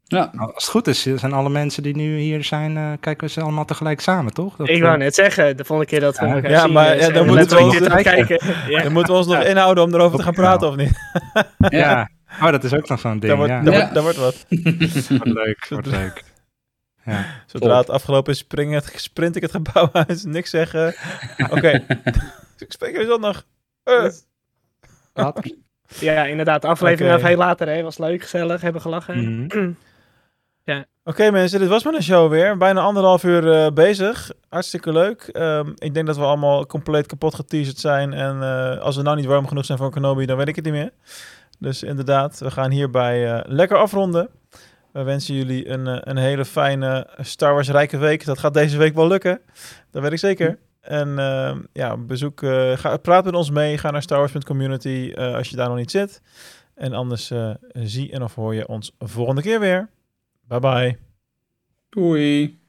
Ja. Nou, als het goed is, zijn alle mensen die nu hier zijn, uh, kijken we ze allemaal tegelijk samen, toch? Dat, ik wou net zeggen, de volgende keer dat we ja, elkaar ja, zien, maar ja, dan, moeten we ons kijken. ja. dan moeten we ons nog inhouden om erover te gaan praten, of niet? ja. Oh, dat is ook nog zo'n ding, dat wordt, ja. Dat, wordt, dat wordt wat. wordt leuk, wordt leuk. Ja. Zodra het afgelopen is, spring het, sprint ik het gebouw uit, niks zeggen. Oké, okay. Ik spreek jullie zondag. Uh. Ja, inderdaad. De aflevering okay. heel later, hè. Was leuk, gezellig, hebben gelachen. Mhm. Oké mensen, dit was maar een show weer. Bijna anderhalf uur eh, bezig. Hartstikke leuk. Ehm, ik denk dat we allemaal compleet kapot geteaserd zijn. En eh, als we nou niet warm genoeg zijn voor Kenobi, dan weet ik het niet meer. Dus inderdaad, we gaan hierbij eh, lekker afronden. We wensen jullie een, een hele fijne Star Wars rijke week. Dat gaat deze week wel lukken. Dat weet ik zeker. En ehm, ja, bezoek, eh, ga, praat met ons mee. Ga naar starwars.community eh als je daar nog niet zit. En anders eh, zie en of hoor je ons volgende keer weer. Bye bye. Doei.